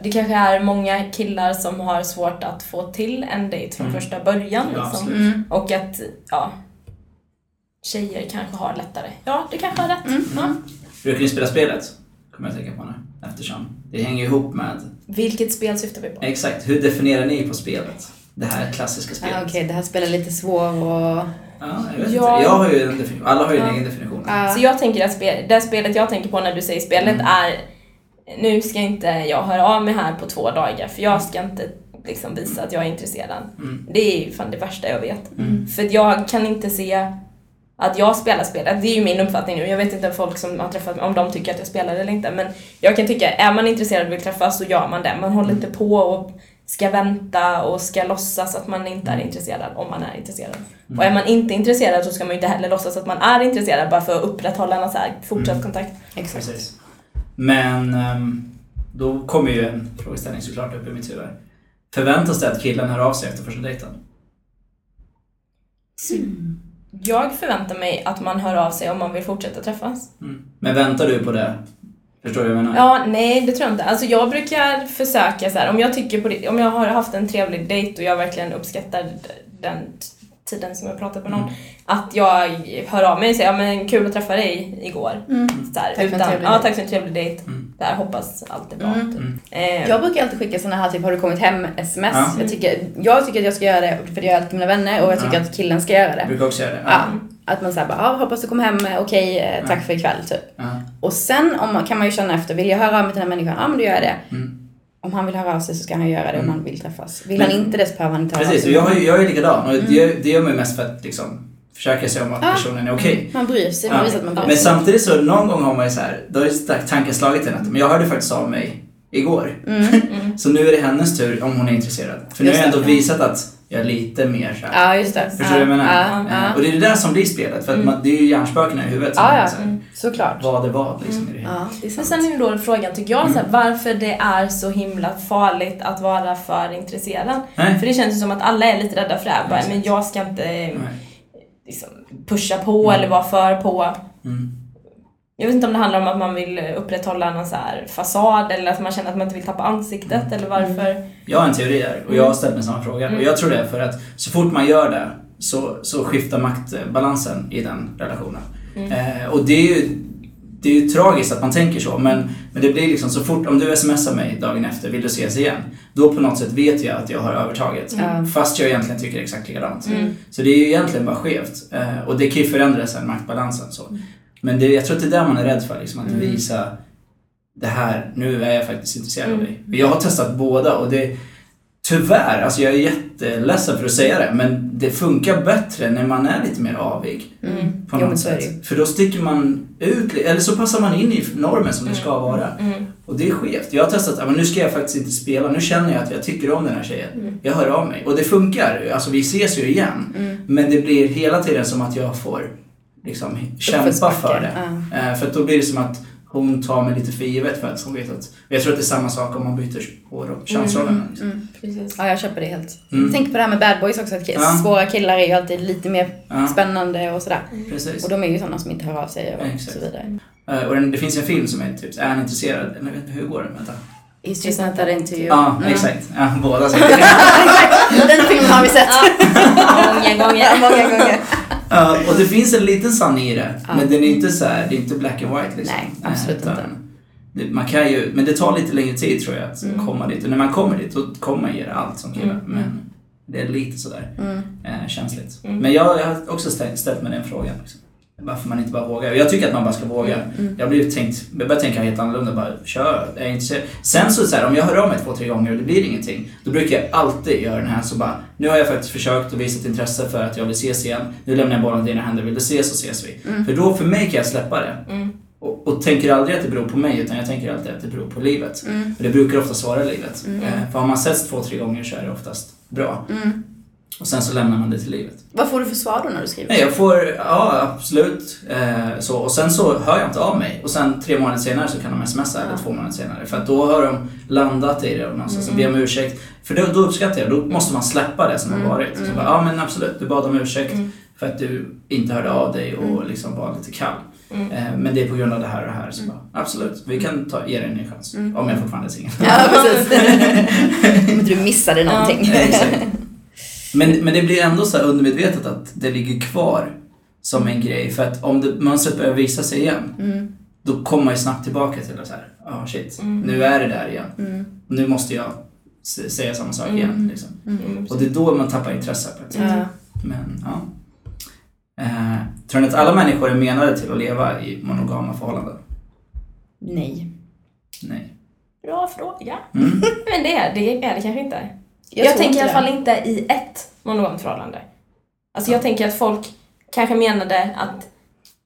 det kanske är många killar som har svårt att få till en dejt från Mm. första början. Ja, Liksom. Mm. Och att, ja, tjejer kanske har lättare. Ja, det kanske har rätt. Mm. Ja. Brukar ni spela spelet? Kommer jag att tänka på nu. Eftersom det hänger ihop med, Vilket spel syftar vi på? exakt, hur definierar ni på spelet? Det här klassiska spelet. Ah, Okej, det här spelar lite svår och... Ja, jag vet Ja. inte. Jag har ju en definition. Alla har ju en Ja. egen definition. Ah, Så jag tänker att spel, det spelet jag tänker på när du säger spelet Mm. är nu ska inte jag höra av mig här på två dagar för jag ska inte liksom visa att jag är intresserad. Mm. Det är ju fan det värsta jag vet. För att jag kan inte se att jag spelar spelet. Det är ju min uppfattning nu. Jag vet inte folk som har träffat mig om de tycker att jag spelar eller inte. Men jag kan tycka, är man intresserad och vill träffas så gör man det. Man håller inte på och ska vänta och ska låtsas att man inte är intresserad om man är intresserad. Och är man inte intresserad så ska man ju inte heller låtsas att man är intresserad bara för att upprätthålla en så här fortsatt kontakt. Exakt. Precis. Men ehm, då kommer ju en frågeställning såklart upp i mitt huvud. Förväntas det att killen hör av sig efter första dejten? Jag förväntar mig att man hör av sig om man vill fortsätta träffas. Mm. Men väntar du på det? Förstår du vad jag menar? Ja, nej det tror jag inte. Alltså jag brukar försöka så här, om jag tycker på det, om jag har haft en trevlig dejt och jag verkligen uppskattar den tiden som jag pratat med någon, Mm. att jag hör av mig och säger ja men kul att träffa dig igår. Så här, Tack för en utan, ja, tack för en trevlig dejt. Mm. Där, hoppas allt är bra. Mm. Typ. Mm. Eh, Jag brukar alltid skicka såna här typ har du kommit hem sms. Ja. Jag, tycker, jag tycker att jag ska göra det för det gör jag alltid till mina vänner och jag tycker Ja. att killen ska göra Jag det. brukar också göra det. Ja. Att man säger bara, ah, hoppas du kom hem, eh, okej, eh, tack för ikväll typ. Och sen om man, kan man ju känna efter, vill jag höra av mig till den här människan? Ja men då gör jag det. Mm. Om han vill höra av sig så ska han göra det om Mm. han vill träffas. Vill Men- han inte det så behöver han inte höra Precis, av sig. jag, har ju- jag är likadan och det, det gör mig mest för att liksom försöka se om att Ja. personen är okej. Man bryr sig, man Ja. visar att man bryr Men sig. samtidigt så någon gång har man ju så här, då har tanken slagit en att men jag hörde faktiskt av mig igår. Mm. Så nu är det hennes tur om hon är intresserad. För nu har Just jag ändå det. visat att jag är lite mer så här. Ja just det. Förstår du ja, vad jag menar? Ja, Eh, ja. Och det är det där som blir spelet. För att man, det är ju hjärnspökena i huvudet som Ja, ja. så här, Såklart. vad är vad liksom i det hela. Ja, det är Men sant. sen är då frågan, tycker jag, så Mm. här, varför det är så himla farligt att vara för intresserad. Nej. För det känns ju som att alla är lite rädda för det här. Bara, men jag ska inte liksom, pusha på Mm. eller vara för på. Mm. Jag vet inte om det handlar om att man vill upprätthålla någon så här fasad eller att man känner att man inte vill tappa ansiktet Mm. eller varför. Jag har en teori där och jag har ställt mig samma fråga. Mm. Och jag tror det är för att så fort man gör det så, så skiftar maktbalansen i den relationen. Mm. Eh, och det är ju det är ju tragiskt att man tänker så men, men det blir liksom så fort, om du smsar mig dagen efter, vill du ses igen? Då på något sätt vet jag att jag har övertaget. Mm. Fast jag egentligen tycker exakt likadant. Mm. Så det är ju egentligen bara skevt. Eh, och det kan ju förändra sen maktbalansen. Så. Men det, jag tror att det är där man är rädd för, liksom, att Mm. visa det här, nu är jag faktiskt intresserad av Mm. dig. Jag har testat båda och det Tyvärr, alltså jag är jätteledsen för att säga det, men det funkar bättre när man är lite mer avig. Mm. På Jo, något det sätt. För då sticker man ut, eller så passar man in i normen som det ska vara. Mm. Och det är skevt. Jag har testat, men nu ska jag faktiskt inte spela, nu känner jag att jag tycker om den här tjejen. Mm. Jag hör av mig. Och det funkar, alltså vi ses ju igen. Mm. Men det blir hela tiden som att jag får liksom kämpa Uppförsbacke. för det. Ja. Eh, för att då blir det som att hon tar mig lite för givet för att hon vet att... Jag tror att det är samma sak om man byter hår och könsrollerna. Liksom. Mm. Precis. Ja, jag köper det helt. Mm. Tänk på det här med bad boys också, att Ja. svåra killar är ju alltid lite mer Ja, spännande och sådär. precis. Och de är ju sådana som inte hör av sig och Exakt. så vidare. Eh, och den, det finns en film som är typ, är han intresserad? Eller jag vet inte, hur går den? Vänta. He's just not that into you. Ja, Mm. exakt. Ja, båda säger det. Den filmen har vi sett. Många gånger. Många gånger. Ja, och det finns en liten sanning i det. Men den är inte så här, det är inte black and white liksom. Nej, absolut Eh, inte. Det, man kan ju, men det tar lite längre tid tror jag att Mm. komma dit. Och när man kommer dit, då kommer man ge det allt som kille. Mm. Men det är lite sådär Mm. eh, känsligt. Mm. Men jag, jag har också ställt, ställt mig den frågan. Liksom. Varför man inte bara vågar. Jag tycker att man bara ska våga. Mm. Jag, blir tänkt, jag börjar tänka helt annorlunda. Bara kör, jag är intresserad. Sen så, så här, om jag hör av mig två, tre gånger och det blir ingenting. Då brukar jag alltid göra den här så bara, nu har jag faktiskt försökt och visat intresse för att jag vill ses igen. Nu lämnar jag bollen i dina händer, vill du ses så ses vi. Mm. För då, för mig kan jag släppa det. Mm. Och, och tänker aldrig att det beror på mig utan jag tänker alltid att det beror på livet. Mm. Och det brukar oftast vara livet. Mm. Eh, för har man setts två, tre gånger så är det oftast bra. Mm. Och sen så lämnar man det till livet. Vad får du för svar då när du skriver? Nej, jag får, ja absolut. Eh, så, och sen så hör jag inte av mig. Och sen tre månader senare så kan de smsa eller Ja. två månader senare. För att då har de landat i det och någonstans Mm. mm. ber om ursäkt. För då, då uppskattar jag, då måste man släppa det som Mm. har varit. Så Mm. bara, ja men absolut, du bad om ursäkt Mm. för att du inte hörde av dig och Mm. liksom var lite kall. Mm. Eh, men det är på grund av det här och det här. Så bara, absolut, vi kan ta, ge dig en ny chans. Mm. Om jag fortfarande är singel. Ja, precis. Om du missade någonting. Ja, exakt. Men, men det blir ändå så här undermedvetet att det ligger kvar som en grej. För att om det, mönstret börjar visa sig igen, Mm. då kommer man ju snabbt tillbaka till det så här. Ja, shit. Mm. Nu är det där igen. Mm. Nu måste jag säga samma sak Mm. igen. Liksom. Mm. Och det är då man tappar intresse på ett sätt. Ja. Men, ja. Eh, tror ni att alla människor är menade till att leva i monogama förhållanden? Nej. Nej. Bra fråga. Mm. Men det är det, är det kanske inte. Jag, tror tänker i alla fall inte i ett monogamt förhållande. Alltså jag tänker att folk kanske menade att...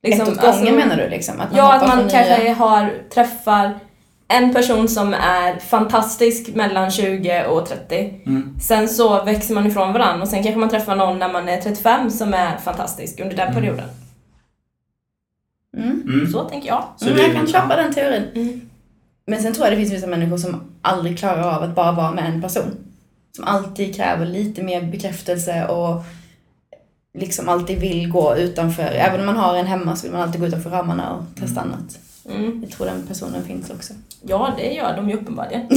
Ett åt gången alltså- menar du liksom? Att man Ja, att man från nya- kanske har, träffar en person som är fantastisk mellan 20 och 30. Mm. Sen så växer man ifrån varandra och sen kanske man träffar någon när man är 35 som är fantastisk under den Mm. perioden. Mm. Mm. Så tänker jag. Så mm, det- jag kan köpa den teorin. Mm. Men sen tror jag det finns vissa människor som aldrig klarar av att bara vara med en person. Som alltid kräver lite mer bekräftelse och liksom alltid vill gå utanför. Även om man har en hemma så vill man alltid gå utanför ramarna och testa annat. Mm. Jag tror den personen finns också. Ja, det gör de ju uppenbarligen.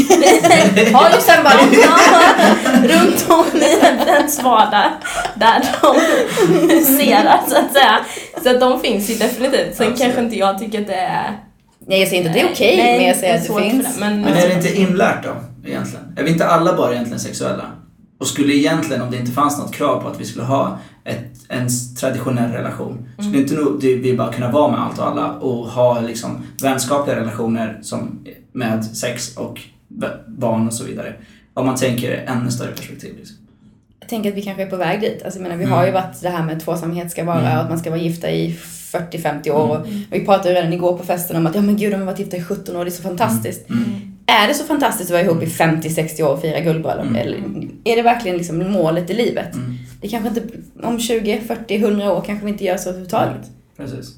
har ju sen bara runt om i ens vardag där de huserar så att säga. Så att de finns ju definitivt. Sen Absolut. kanske inte jag tycker att det är... Nej, jag säger inte att det är okej, Nej, men jag säger att det finns. men, Men är det inte inlärt då, egentligen? Är vi inte alla bara egentligen sexuella? Och skulle egentligen, om det inte fanns något krav på att vi skulle ha ett, en traditionell relation, skulle inte nog vi bara kunna vara med allt och alla och ha liksom vänskapliga relationer som med sex och barn och så vidare? Om man tänker ännu större perspektiv. Liksom. Jag tänker att vi kanske är på väg dit. Alltså, jag menar, vi Mm. har ju varit det här med tvåsamhet ska vara Mm. och att man ska vara gifta i 40-50 år. Och vi pratade ju redan igår på festen om att ja men gud, de har varit gifta i 17 år, det är så fantastiskt. Mm. Är det så fantastiskt att vara ihop i 50-60 år och fira guldbröllop? Mm. Eller är det verkligen liksom målet i livet? Mm. Det kanske inte, om 20, 40, 100 år kanske vi inte gör så överhuvudtaget. Precis.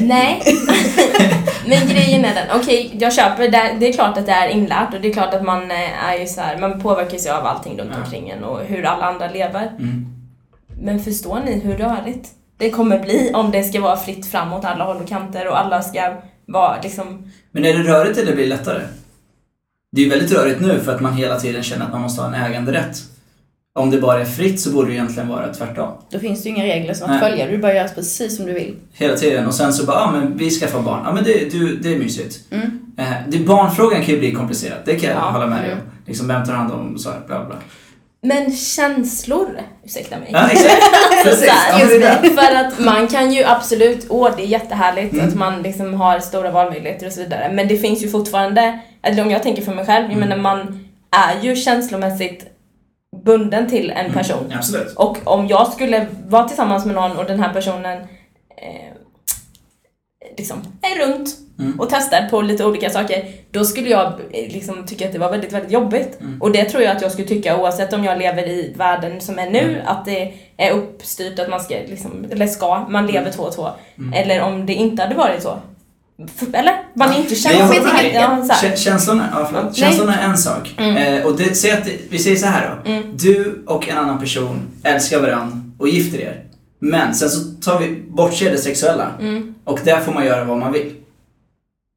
Nej. Men grejen är den, okej jag köper det, det är klart att det är inlärt och det är klart att man eh, är ju så här, man påverkas ju av allting runt Ja. omkring en och hur alla andra lever. Mm. Men förstår ni hur rörigt det kommer bli om det ska vara fritt fram åt alla håll och kanter och alla ska vara liksom... Men är det rörigt eller blir det lättare? Det är ju väldigt rörigt nu för att man hela tiden känner att man måste ha en äganderätt. Om det bara är fritt så borde det egentligen vara tvärtom. Då finns det ju inga regler som att Nej. följa. Du bara gör precis som du vill. Hela tiden. Och sen så bara, ja ah, men vi skaffar barn. Ja men det, du, det är mysigt. Mm. Eh, det, barnfrågan kan ju bli komplicerad, det kan jag Ja, hålla med dig mm. om. Liksom vem tar hand om så här, bla bla. Men känslor, ursäkta mig. Ja exakt. Precis. Ja. För att man kan ju absolut, åh det är jättehärligt Mm. att man liksom har stora valmöjligheter och så vidare. Men det finns ju fortfarande, eller om jag tänker för mig själv, jag Mm. menar man är ju känslomässigt bunden till en person. Mm, absolut. Och om jag skulle vara tillsammans med någon och den här personen eh, liksom är runt Mm. och testar på lite olika saker, då skulle jag eh, liksom tycka att det var väldigt, väldigt jobbigt. Mm. Och det tror jag att jag skulle tycka oavsett om jag lever i världen som är nu, Mm. att det är uppstyrt att man ska, liksom, eller ska, man lever två och två. Mm. Eller om det inte hade varit så. Eller? Man är inte känslig. Ja, Känslorna, ja, förlåt. Nej. Känslorna är en sak. Mm. Eh, och det, säg att vi säger så här då. Mm. Du och en annan person älskar varandra och gifter er. Men sen så tar vi bortser det sexuella. Mm. Och där får man göra vad man vill.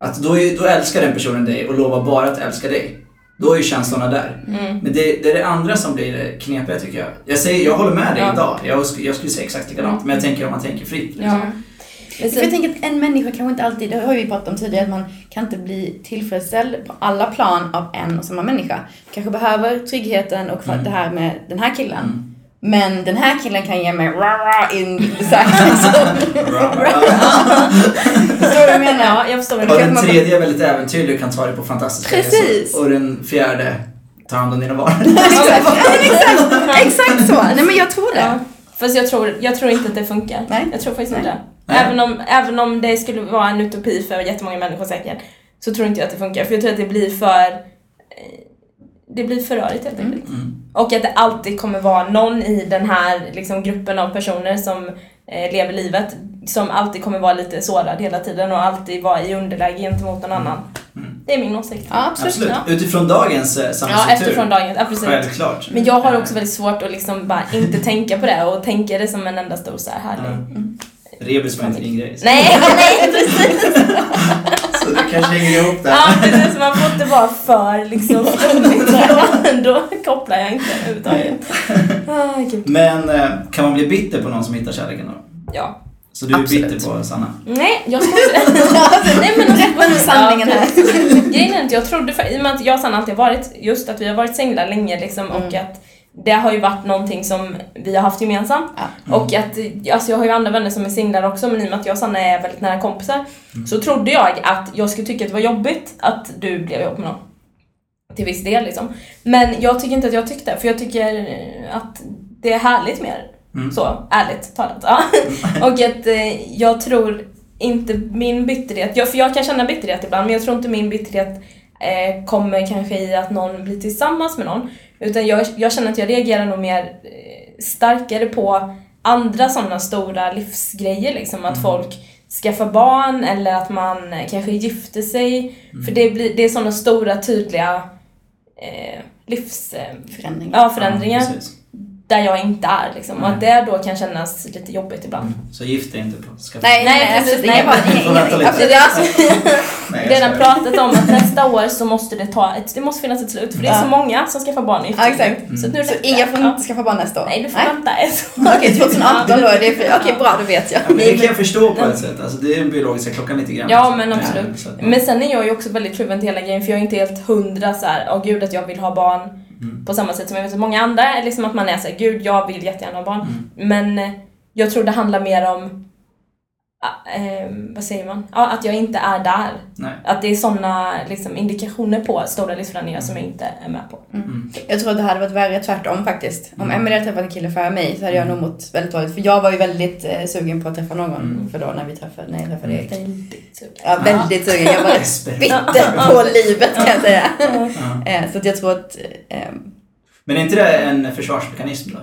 Att då, är, då älskar den personen dig och lovar bara att älska dig. Då är ju känslorna där. Mm. Men det, det är det andra som blir det knepiga tycker jag. Jag, säger, jag håller med dig Ja. idag. Jag, jag skulle säga exakt likadant. Men jag tänker om man tänker fritt. Liksom. Ja. Mm. För jag sen, tänker att en människa kanske inte alltid, det har vi pratat om tidigare, att man kan inte bli tillfredsställd på alla plan av en och samma människa. Kanske behöver tryggheten och för Mm. det här med den här killen. Mm. Men den här killen kan ge mig rah in så här, liksom. Förstår du vad jag menar? ja, jag förstår Och den tredje är väldigt äventyrlig och kan ta dig på fantastiska Precis. resor. Och den fjärde tar hand om dina barn. Exakt, exakt, exakt så. Nej men jag tror det. Ja. Fast jag tror, jag tror inte att det funkar. Nej. Jag tror faktiskt Nej. inte Nej. Även om, även om det skulle vara en utopi för jättemånga människor säkert, så tror inte jag att det funkar. För jag tror att det blir för... eh, Det blir för rörigt helt enkelt. Mm. Och att det alltid kommer vara någon i den här liksom, gruppen av personer som eh, lever livet som alltid kommer vara lite sårad hela tiden och alltid vara i underläge gentemot någon annan. Mm. Det är min åsikt. Ja, absolut. Absolut. Ja. Utifrån dagens eh, Ja, samhällsstruktur. efterifrån dagens, absolut. Självklart. Men jag har också väldigt svårt att liksom bara inte tänka på det och tänka det som en enda stor så här härlig... Mm. Rebus var inte din grej. så- Nej, nej precis! Så det kanske hänger ihop där. Ja, precis. Man får inte vara för liksom då, kopplar jag inte överhuvudtaget. Ah. Men eh, kan man bli bitter på någon som hittar kärleken då? Ja. Så du är Absolut. bitter på Sanna? Nej, jag ska inte Nej men alltså, Rätta nu sanningen här. Grejen är att jag trodde, för, i och med att jag och Sanna alltid har varit, just att vi har varit singlar länge liksom och Mm. att det har ju varit någonting som vi har haft gemensamt. Ja. Och att, alltså jag har ju andra vänner som är singlar också men i och med att jag och Sanna är väldigt nära kompisar så trodde jag att jag skulle tycka att det var jobbigt att du blev ihop med någon. Till viss del liksom. Men jag tycker inte att jag tyckte, för jag tycker att det är härligt mer. Mm. Så, ärligt talat. Ja. Och att eh, jag tror inte min bitterhet, jag, för jag kan känna bitterhet ibland, men jag tror inte min bitterhet eh, kommer kanske i att någon blir tillsammans med någon. Utan jag, jag känner att jag reagerar nog mer eh, starkare på andra sådana stora livsgrejer, liksom. Att folk skaffar barn eller att man kanske gifter sig. För det, blir, det är sådana stora tydliga eh, livs... Eh, ja, förändringar. Ja. Där jag inte är liksom. Och Nej. att det då kan kännas lite jobbigt ibland. Så gift dig inte på skaffa Nej, nej, Nej, precis, inga nej. vänta lite. Absolut. Det är alltså, Nej, jag redan pratat om att nästa år så måste det ta ett, det måste finnas ett slut för det är så många som skaffar barn i Ja, exakt. Så nu Så inga får ja. skaffa barn nästa år? Nej, du får vänta ett Okej, 2018 då är det för... Okej, bra, då vet jag. Ja, men det kan jag förstå på ett sätt. Alltså, det är den biologiska klockan lite grann. Ja men absolut. Men sen är jag ju också väldigt kluven till hela grejen för jag är inte helt hundra så här, åh gud att jag vill ha barn Mm. på samma sätt som jag vet att många andra liksom att man är såhär, gud jag vill jättegärna ha barn. Mm. Men eh, jag tror det handlar mer om, eh, vad säger man? Ja, att jag inte är där. Nej. Att det är sådana liksom, indikationer på stora livsförändringar som jag inte är med på. Jag tror att det hade varit värre tvärtom faktiskt. Om Emelie hade träffat en kille före mig så hade jag nog mått väldigt dåligt. För jag var ju väldigt eh, sugen på att träffa någon. För då när vi träffade, när jag träffade Erik. Väldigt sugen. Ja, väldigt sugen. Jag var bitter på livet kan jag säga. Eh, Så att jag tror att... eh, Men är inte det en försvarsmekanism då?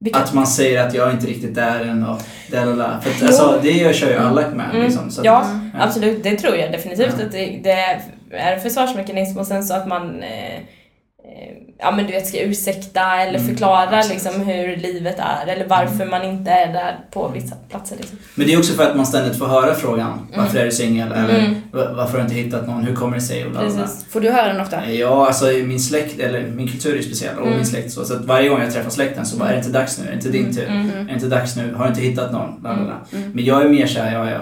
Vilket- Att man säger att jag inte riktigt är en och det. För att, alltså, det gör- kör ju alla med. Mm. Liksom, så att, ja, ja. absolut. Det tror jag definitivt Ja. att det, det är en försvarsmekanism och sen så att man eh, ja men du vet ska ursäkta eller Mm, förklara exakt. liksom hur livet är eller varför man inte är där på vissa platser liksom. Men det är också för att man ständigt får höra frågan. Varför är du singel? Eller Mm. "Va- varför har du inte hittat någon? Hur kommer det sig? Och bla, bla. Får du höra den ofta? Ja, alltså min släkt, eller min kultur är speciell och Mm. min släkt så. Så att varje gång jag träffar släkten så bara, är det inte dags nu? Är det inte din tur? Mm. Är det inte dags nu? Har du inte hittat någon? Bla, bla, bla. Mm. Men jag är mer såhär, ja ja.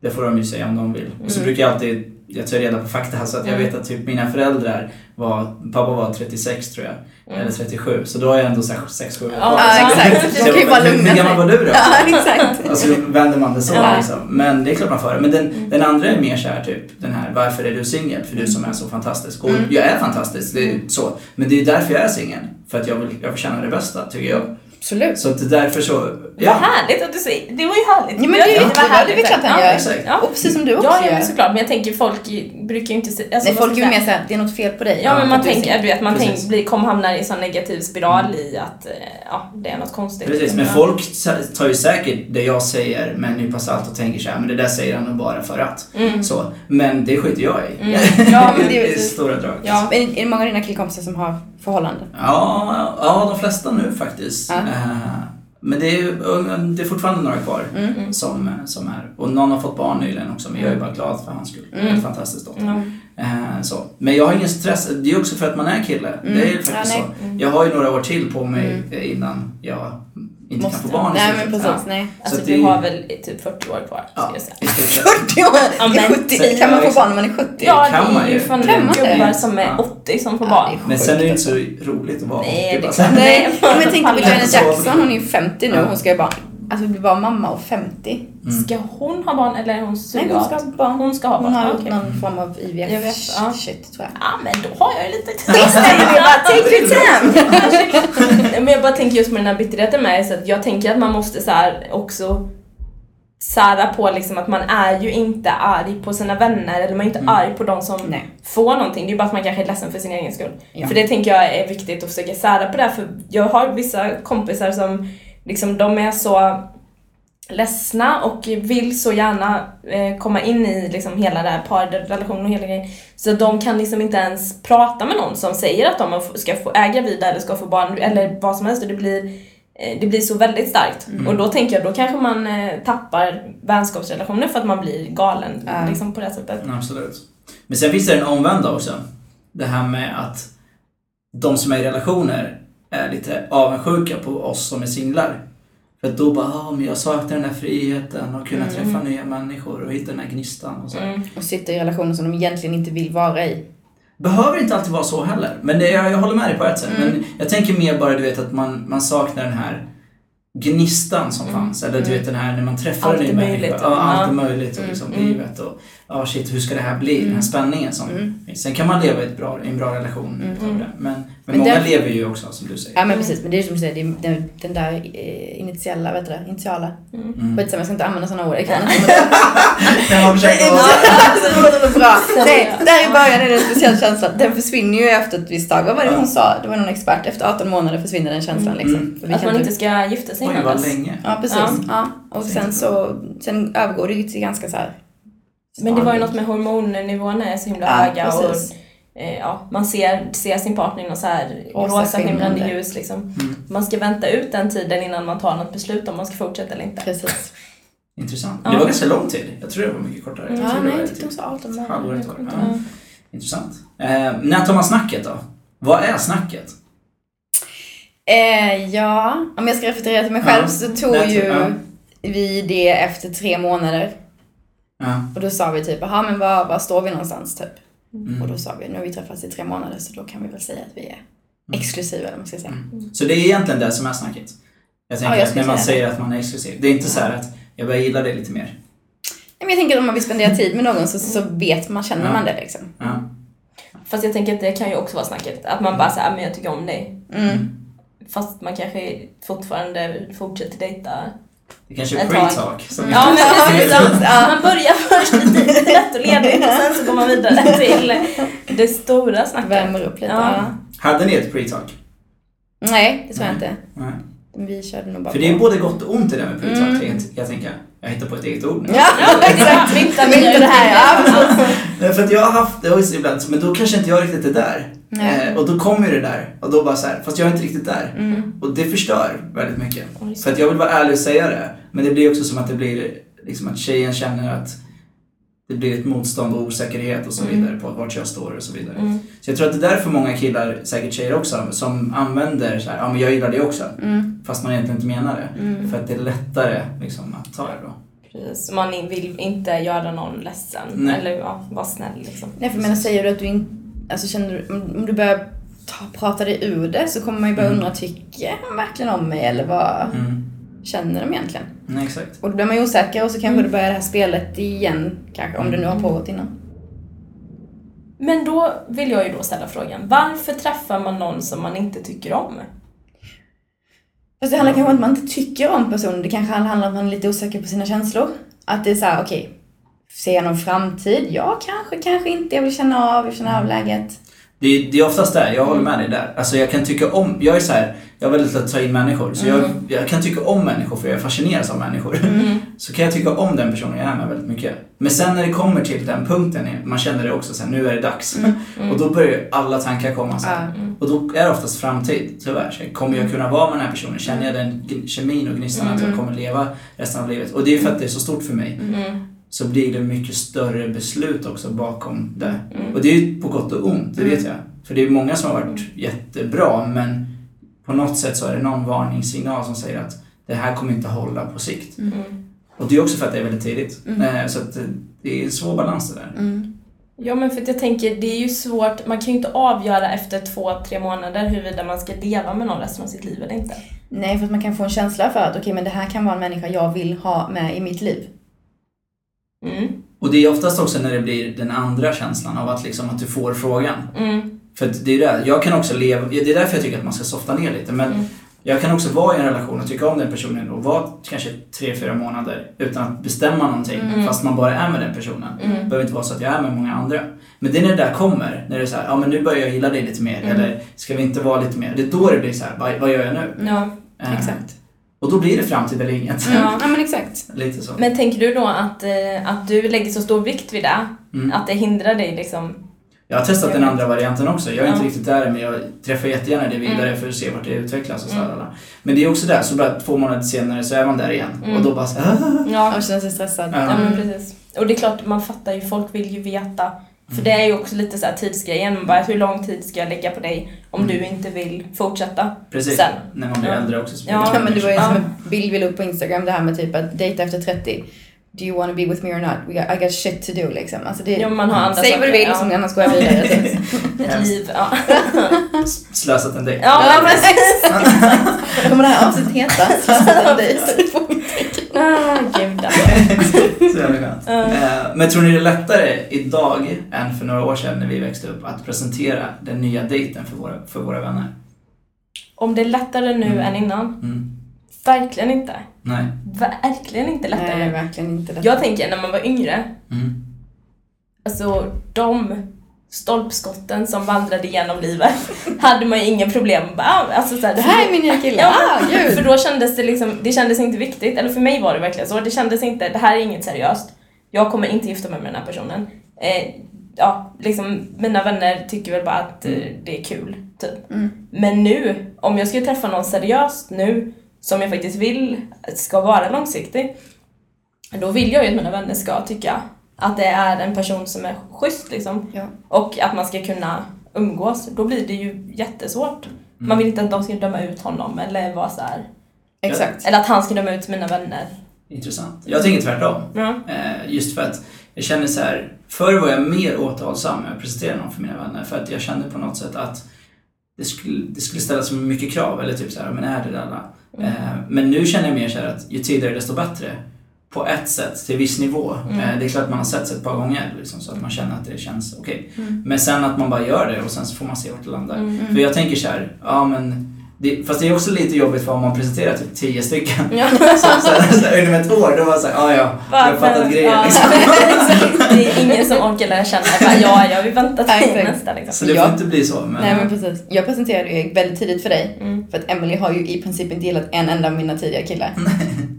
Det får de ju säga om de vill. Och så Mm. brukar jag alltid, jag tar reda på fakta så att jag Mm. vet att typ mina föräldrar var, pappa var 36 tror jag. Mm. Eller 37. Så då är jag ändå 6-7 år Ja, exakt. De kan ju bara lugna Hur gammal var du då? Ja, exakt. Och så vänder man det så Ja. liksom. Men det är klart man får. Men den, Mm. den andra är mer så här typ, den här varför är du singel? För du som är så fantastisk. Och Mm. jag är fantastisk, det är så. Men det är därför jag är singel. För att jag vill, jag förtjänar det bästa, tycker jag. Absolut. Så att det är därför så, Vad ja. härligt att du säger, det var ju härligt. Ja, men det, är tycker ju jättebra, det är klart han Ja, gör. exakt. Ja. Och precis som du också Ja, ja gör. men såklart. Men jag tänker folk brukar ju inte alltså, Nej, vad folk är ju mer såhär, det är något fel på dig. Ja, men man tänker, du vet, man Precis. tänker, blir, kommer hamna i en sån negativ spiral i att eh, ja, det är något konstigt. Precis, men Ja. folk tar ju säkert det jag säger med en nypa salt och tänker så här, men det där säger han nog bara för att. Mm. Så. Men det skiter jag i. Mm. Ja, men det är I stora drag. Ja. Men är det många av dina killkompisar som har förhållande? Ja, ja, de flesta nu faktiskt. Ja. Eh, Men det är, det är fortfarande några kvar Mm. som, som är. Och någon har fått barn nyligen också, men jag är bara glad för hans skull. Mm. Helt fantastiskt då. Ja. Eh, så. Men jag har ingen stress, det är också för att man är kille. Mm. Det är Ja, faktiskt nej. så. Jag har ju några år till på mig Mm. innan jag inte Måste. kan få barn. Nej men precis, Ja. nej. Alltså Så du det- har väl typ 40 år kvar, Ja. jag säga. I stort sett. 40 år! Ja, men- 70, kan man få barn när man är 70? Ja, kan det man är ju fan Kan man det? gubbar som är Ja. 80 som får Ja, barn. Men sen är det inte så roligt att vara Nej, 80 det är bara. klart. Nej, men tänk på Janet. Jackson, hon är ju 50 nu, Ja. hon ska ju bara, alltså bli bara mamma och 50. Mm. Ska hon ha barn eller är hon Nej, surrogat? hon ska ha barn. Hon ska ha Hon barn, har ah, okej. någon form av IVF, IVF, ja. shit tror jag. Ja, men då har jag ju lite Visst är det bara, take your time! Nej, Men jag bara tänker just med den här bitterheten med så att jag tänker att man måste så här också sära på liksom att man är ju inte arg på sina vänner eller man är inte Mm. arg på de som Nej. får någonting. Det är bara att man kanske är ledsen för sin egen skull. Ja. För det tänker jag är viktigt att försöka sära på det här, för jag har vissa kompisar som liksom de är så ledsna och vill så gärna eh, komma in i liksom hela det här parrelationen och hela grejen. Så de kan liksom inte ens prata med någon som säger att de ska få äga vidare eller ska få barn eller vad som helst och det blir eh, det blir så väldigt starkt. Mm. Och då tänker jag, då kanske man eh, tappar vänskapsrelationer för att man blir galen Ja. liksom på det sättet. Absolut. Men sen finns det den omvända också. Det här med att de som är i relationer är lite avundsjuka på oss som är singlar. För att då bara, ah, men jag saknar den där friheten och kunna Mm. träffa nya människor och hitta den här gnistan och så. Mm. Och sitter i relationer som de egentligen inte vill vara i. Behöver inte alltid vara så heller. Men det, jag, jag håller med dig på ett sätt. Mm. Men jag tänker mer bara, du vet, att man, man saknar den här gnistan som fanns. Eller du vet den här när man träffar Allt en ny människa. Ja, allt är ja. möjligt och liksom Mm. livet och ja shit hur ska det här bli? Den här spänningen som Sen kan man leva i, ett bra, en bra relation. Men, men, Men många där- lever ju också som du säger. Ja men precis, men det är som du säger, det är den, den där eh, initiala, vet du det, initiala. Mm. Skitsamma, jag ska inte använda sådana ord, jag kan inte. Jag har försökt att- bra. Nej, där i början är det en speciell känsla. Den försvinner ju efter ett visst tag. Vad var det hon sa? Det var någon expert. Efter 18 månader försvinner den känslan liksom. För vi Att kan man typ- inte ska gifta sig innan vad dess. länge. Ja, precis. Ja. Ja. Och sen så, sen övergår det ju till ganska så här. Men det var ju något med hormonnivåerna är så himla Ja, höga precis. och ja, man ser, ser sin partner i något så här Rosa rosa skimrande ljus liksom. Mm. Man ska vänta ut den tiden innan man tar något beslut om man ska fortsätta eller inte. Precis. Intressant. Ja. Det var ganska lång tid. Jag tror det var mycket kortare. Jag Ja, tror det nej, jag tyckte hon sa 18 månader. Jag Ja. Intressant. Eh, när tar man snacket då? Vad är snacket? Eh, ja, om jag ska referera till mig Ja, själv så tog tror ju jag. vi det efter tre månader. Ja. Och då sa vi typ, jaha men var, var står vi någonstans typ? Mm. Och då sa vi, nu har vi träffats i tre månader så då kan vi väl säga att vi är exklusiva eller vad man ska säga. Så det är egentligen det som är snacket? Jag tänker Ja, jag att när man säga säger att man är exklusiv. Det är inte så här att jag börjar gilla det lite mer. Nej, Men jag tänker att om man vill spendera tid med någon så, så vet man, känner Ja. man det liksom. Ja. Fast jag tänker att det kan ju också vara snacket. Att man bara säger men jag tycker om dig. Mm. Fast man kanske fortfarande fortsätter dejta. Det kanske är pre-talk. som Ja, men precis. Ja. man börjar först lite lätt och ledigt och sen så går man vidare till det stora snacket. Värmer upp lite. Ja. Hade ni ett pre-talk? Nej, det tror jag inte. Nej. Vi körde nog bara För det är både gott och ont i det med pre-talk. Mm. Jag, tänker, jag hittar på ett eget ord nu. Ja, exakt. Mynta det här, ja. Nej, för att jag har haft det också ibland, men då kanske inte jag riktigt är där. Eh, och då kommer det där. Och då bara så här, fast jag är inte riktigt där. Mm. Och det förstör väldigt mycket. Oj. För att jag vill vara ärlig och säga det. Men det blir också som att det blir, liksom att tjejen känner att det blir ett motstånd och osäkerhet och så Mm. vidare på vart jag står och så vidare. Mm. Så jag tror att det är därför många killar, säkert tjejer också, som använder så här, ja men jag gillar det också. Mm. Fast man egentligen inte menar det. Mm. För att det är lättare liksom att ta det då. Precis. Man vill inte göra någon ledsen. Nej. Eller ja, vara snäll liksom. Nej, för menar, säger du att du inte... Alltså känner du, om, du börjar ta, prata dig ur det så kommer man ju börja Mm. undra, tycker han verkligen om mig eller vad Mm. känner de egentligen? Nej, exakt. Och då blir man ju osäker och så kanske Mm. det börjar det här spelet igen, kanske, om det nu har pågått innan. Men då vill jag ju då ställa frågan. Varför träffar man någon som man inte tycker om? Fast det handlar kanske om att man inte tycker om personen, det kanske handlar om att man är lite osäker på sina känslor. Att det är så här, okej, ser jag någon framtid? Ja, kanske, kanske inte. Jag vill känna av, jag vill känna av läget. Det är, det är oftast där, jag håller med dig där. Alltså jag kan tycka om, jag är så här, jag har väldigt lätt att ta in människor. Så jag, jag kan tycka om människor för jag fascineras av människor. Så kan jag tycka om den personen jag är med väldigt mycket. Men sen när det kommer till den punkten, man känner det också sen, nu är det dags. Och då börjar ju alla tankar komma sen. Och då är det oftast framtid, tyvärr. Så kommer jag kunna vara med den här personen? Känner jag den kemin och gnistan att jag kommer leva resten av livet? Och det är för att det är så stort för mig. Mm. Så blir det mycket större beslut också bakom det. Mm. Och det är ju på gott och ont, det vet jag. För det är många som har varit jättebra men på något sätt så är det någon varningssignal som säger att det här kommer inte hålla på sikt. Mm. Och det är också för att det är väldigt tidigt. Eh, Så att eh, det är en svår balans det där. Mm. Ja men för att jag tänker, det är ju svårt, man kan ju inte avgöra efter två, tre månader huruvida man ska leva med någon resten av sitt liv eller inte. Nej, för att man kan få en känsla för att okej, men det här kan vara en människa jag vill ha med i mitt liv. Mm. Och det är oftast också när det blir den andra känslan av att, liksom, att du får frågan. Mm. För det är det, jag kan också leva, det är därför jag tycker att man ska softa ner lite. Men Mm. jag kan också vara i en relation och tycka om den personen och vara kanske tre, fyra månader utan att bestämma någonting. Mm. Fast man bara är med den personen. Mm. Det behöver inte vara så att jag är med många andra. Men det är när det där kommer, när det är så här, ja men nu börjar jag gilla dig lite mer. Mm. Eller ska vi inte vara lite mer? Det är då det blir så här, vad, vad gör jag nu? Ja. Eh, Exakt. Och då blir det framtid eller inget. Ja. Men exakt. lite så. Men tänker du då att, eh, att du lägger så stor vikt vid det? Mm. Att det hindrar dig liksom? Jag har testat den andra varianten också. Jag är inte riktigt där men jag träffar jättegärna det vidare Mm. för att se vart det utvecklas och så Mm. här. Men det är också där, så bara två månader senare så är man där igen. Mm. Och då bara så Ja. Och känner sig stressad. Ja. Ja men Mm. precis. Och det är klart, man fattar ju, folk vill ju veta. För det är ju också lite så här tidsgrejen, man bara hur lång tid ska jag lägga på dig om Mm. du inte vill fortsätta? Precis, Sen. när man blir Ja. äldre också. Så Ja, Ja, men det var ju som en bild vi la upp på Instagram, det här med typ att dejta efter 30. Do you want to be with me or not? We got, I got shit to do liksom. Alltså det, Ja, man har andra säg vad du vill ja. som annars går jag vidare. Ett liv, ja. Slösat en dejt. Ja, precis. Kommer det här avsnittet heta? Slösat en dejt. Ah, gud alltså. Så jävla skönt. Eh, Men tror ni det är lättare idag än för några år sedan när vi växte upp att presentera den nya dejten för våra, för våra vänner? Om det är lättare nu Mm. än innan? Mm. Verkligen inte. Nej. Verkligen inte lättare. Nej, verkligen inte det. Jag tänker när man var yngre, Mm. alltså de stolpskotten som vandrade genom livet hade man ju inga problem med. Ah, Alltså, så här, Det här är min nya kille. Ja, ah, gud. För då kändes det liksom, det kändes inte viktigt, eller för mig var det verkligen så, det kändes inte, det här är inget seriöst. Jag kommer inte gifta mig med den här personen. Eh, ja, liksom mina vänner tycker väl bara att eh, det är kul, typ. Mm. Men nu, om jag skulle träffa någon seriöst nu, som jag faktiskt vill ska vara långsiktig, då vill jag ju att mina vänner ska tycka att det är en person som är schysst liksom. Ja. Och att man ska kunna umgås. Då blir det ju jättesvårt. Man vill inte att de ska döma ut honom eller vara så här. Exakt. Eller att han ska döma ut mina vänner. Intressant. Jag tänker tvärtom. Ja. Eh, Just för att jag känner så här, förr var jag mer återhållsam med att presentera någon för mina vänner för att jag kände på något sätt att det skulle, det skulle ställas så mycket krav eller typ så här, men är det där? Mm. Eh, Men nu känner jag mer så här att ju tidigare desto bättre. På ett sätt, till viss nivå. Mm. Eh, Det är klart att man har sett ett par gånger liksom, så att man känner att det känns okej. Mm. Men sen att man bara gör det och sen så får man se vart det landar. Mm. För jag tänker så här, ja men det, fast det är också lite jobbigt för om man presenterar typ tio stycken. Ja. Här, inom ett år, då var det såhär, ja ja, jag har fattat grejen Ja, liksom. Det är ingen som orkar lära känna. Bara, ja, ja, vi väntar till exakt. nästa liksom. Så det Ja. får inte bli så. Men, Nej men precis. Jag presenterade ju väldigt tidigt för dig. Mm. För att Emily har ju i princip inte gillat en enda av mina tidigare killar.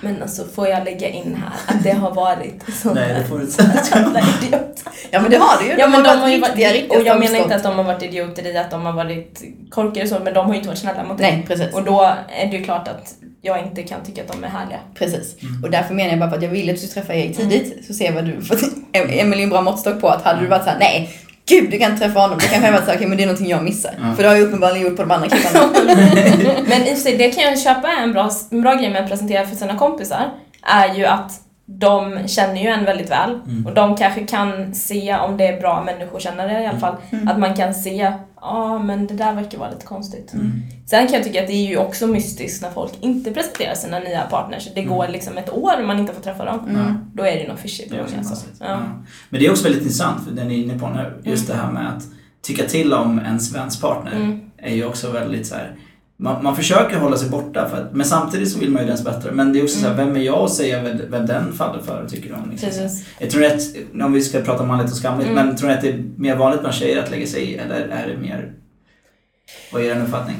Men alltså, får jag lägga in här att det har varit så Nej, det får du inte säga. jävla idiot. Ja men det har du ju. Ja men de har ju varit, riktiga och jag menar inte att de har varit idioter i att de har varit korkade och så, men de har ju inte varit snälla mot dig. Nej precis. Och då är det ju klart att jag inte kan tycka att de är härliga. Precis. Mm. Och därför menar jag bara att jag ville att du skulle träffa Erik tidigt. Så se vad du... Är en bra måttstock på att hade du varit såhär, nej, gud du kan inte träffa honom. Då kanske jag varit såhär, okej men det är någonting jag missar. Ja. För det har jag uppenbarligen gjort på de andra killarna. Men i och för sig, det kan jag köpa en bra, en bra grej med att presentera för sina kompisar, är ju att de känner ju en väldigt väl Mm. och de kanske kan se om det är bra människokännare i alla fall. Mm. Att man kan se, ja ah, men det där verkar vara lite konstigt. Mm. Sen kan jag tycka att det är ju också mystiskt när folk inte presenterar sina nya partners. Det går liksom ett år och man inte får träffa dem. Mm. Då är det ju något fishy på gång också alltså. Ja. Men det är också väldigt intressant, för det ni är inne på nu, just det här med att tycka till om ens väns partner Mm. är ju också väldigt så här. Man, man försöker hålla sig borta, för att, men samtidigt så vill man ju dens bättre. Men det är också så här, vem är jag att säga vem, vem den faller för, tycker om? Liksom. Precis. Jag tror att, om vi ska prata manligt och skamligt, Mm. men tror ni att det är mer vanligt bland tjejer att lägga sig i, eller är det mer... Vad är er uppfattning?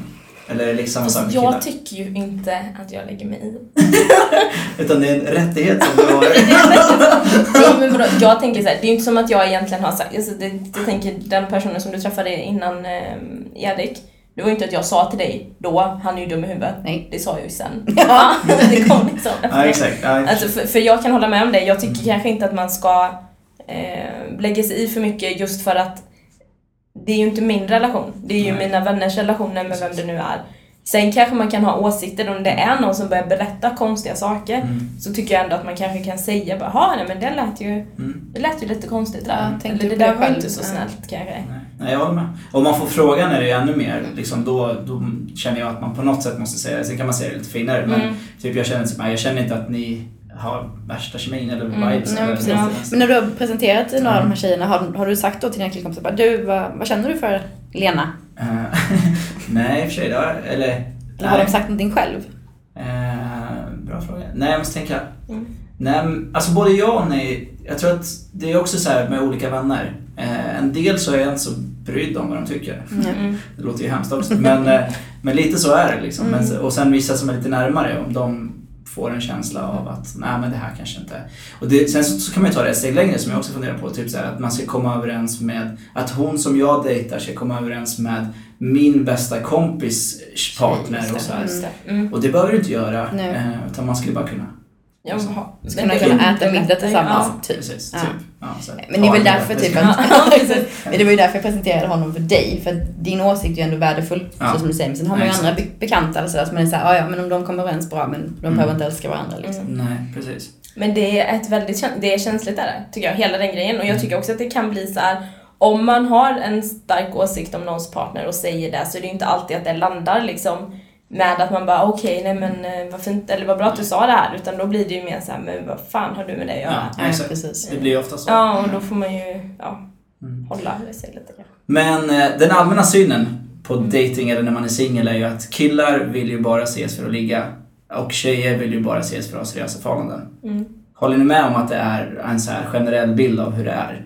Eller är det liksom samma sak med killar? jag tycker ju inte att jag lägger mig i. Utan det är en rättighet som du har. Nej, men vadå? Jag tänker så här, det är ju inte som att jag egentligen har sagt, alltså det, jag tänker den personen som du träffade innan eh, Erik, det var ju inte att jag sa till dig då, han är ju dum i huvudet. Nej. Det sa jag ju sen. Ja. det kom liksom ja, exakt. Ja, Alltså för, för jag kan hålla med om det, jag tycker kanske inte att man ska eh, lägga sig i för mycket just för att det är ju inte min relation, det är ju Nej. mina vänners relationer med vem det nu är. Sen kanske man kan ha åsikter om det är någon som börjar berätta konstiga saker Mm. så tycker jag ändå att man kanske kan säga bara "Ha, nej men det lät ju, Mm. det lät ju lite konstigt Ja, där. tänkte Eller det där var inte så Ja. snällt kanske. Nej, Nej, jag håller med. Om man får frågan är det ju ännu mer, liksom, då, då känner jag att man på något sätt måste säga det. Sen kan man säga det lite finare, men Mm. typ jag känner, typ, jag känner inte att ni har värsta kemin eller Mm, vibes. Nej, eller men, precis. Ja. men när du har presenterat några av Mm. de här tjejerna, har, har du sagt då till dina killkompisar bara, du vad, vad känner du för Lena? Eh, nej, i och för sig, har, eller... Eller har nej. de sagt någonting själv? Eh, bra fråga. Nej, jag måste tänka. Mm. Nej, alltså både ja och nej. Jag tror att det är också så här med olika vänner. Eh, en del så är jag inte så brydd om vad de tycker. Mm. Det låter ju hemskt också. Men, eh, men lite så är det liksom. Mm. Men, och sen vissa som är lite närmare, om de får en känsla av att nej men det här kanske inte... Och det, sen så, så kan man ju ta det ett steg längre som jag också funderar på. Typ så här, att man ska komma överens med, att hon som jag dejtar ska komma överens med min bästa kompis partner och så. Mm. Och det behöver du inte göra, Nej. eh, utan man skulle bara kunna. Ja, ha- men Kunna äta middag tillsammans, Ja. typ. Precis, Ja. typ. Ja, här, Men det är väl därför typ Ja, att... Men det var ju därför jag presenterade honom för dig, för att din åsikt är ju ändå värdefull, Ja. så som du säger. Men sen har man ju Ja, andra be- bekanta eller sådär som man är såhär, "Ah, ja men om de kommer överens bra men de Mm. behöver inte älska varandra liksom. Mm. Nej, precis. Men det är ett väldigt det är känsligt där, tycker jag, hela den grejen. Och jag tycker också att det kan bli så här. om man har en stark åsikt om någons partner och säger det så är det ju inte alltid att det landar liksom med att man bara okej, nej men eh, vad fint, eller vad bra att du sa det här. Utan då blir det ju mer så här, men vad fan har du med det att göra? Ja, exakt. precis. Det blir ju ofta så. Ja, och då får man ju ja, Mm. hålla sig lite kanske. Men eh, den allmänna synen på Mm. dating eller när man är singel är ju att killar vill ju bara ses för att ligga och tjejer vill ju bara ses för att ha seriösa förhållanden. Mm. Håller ni med om att det är en så här generell bild av hur det är?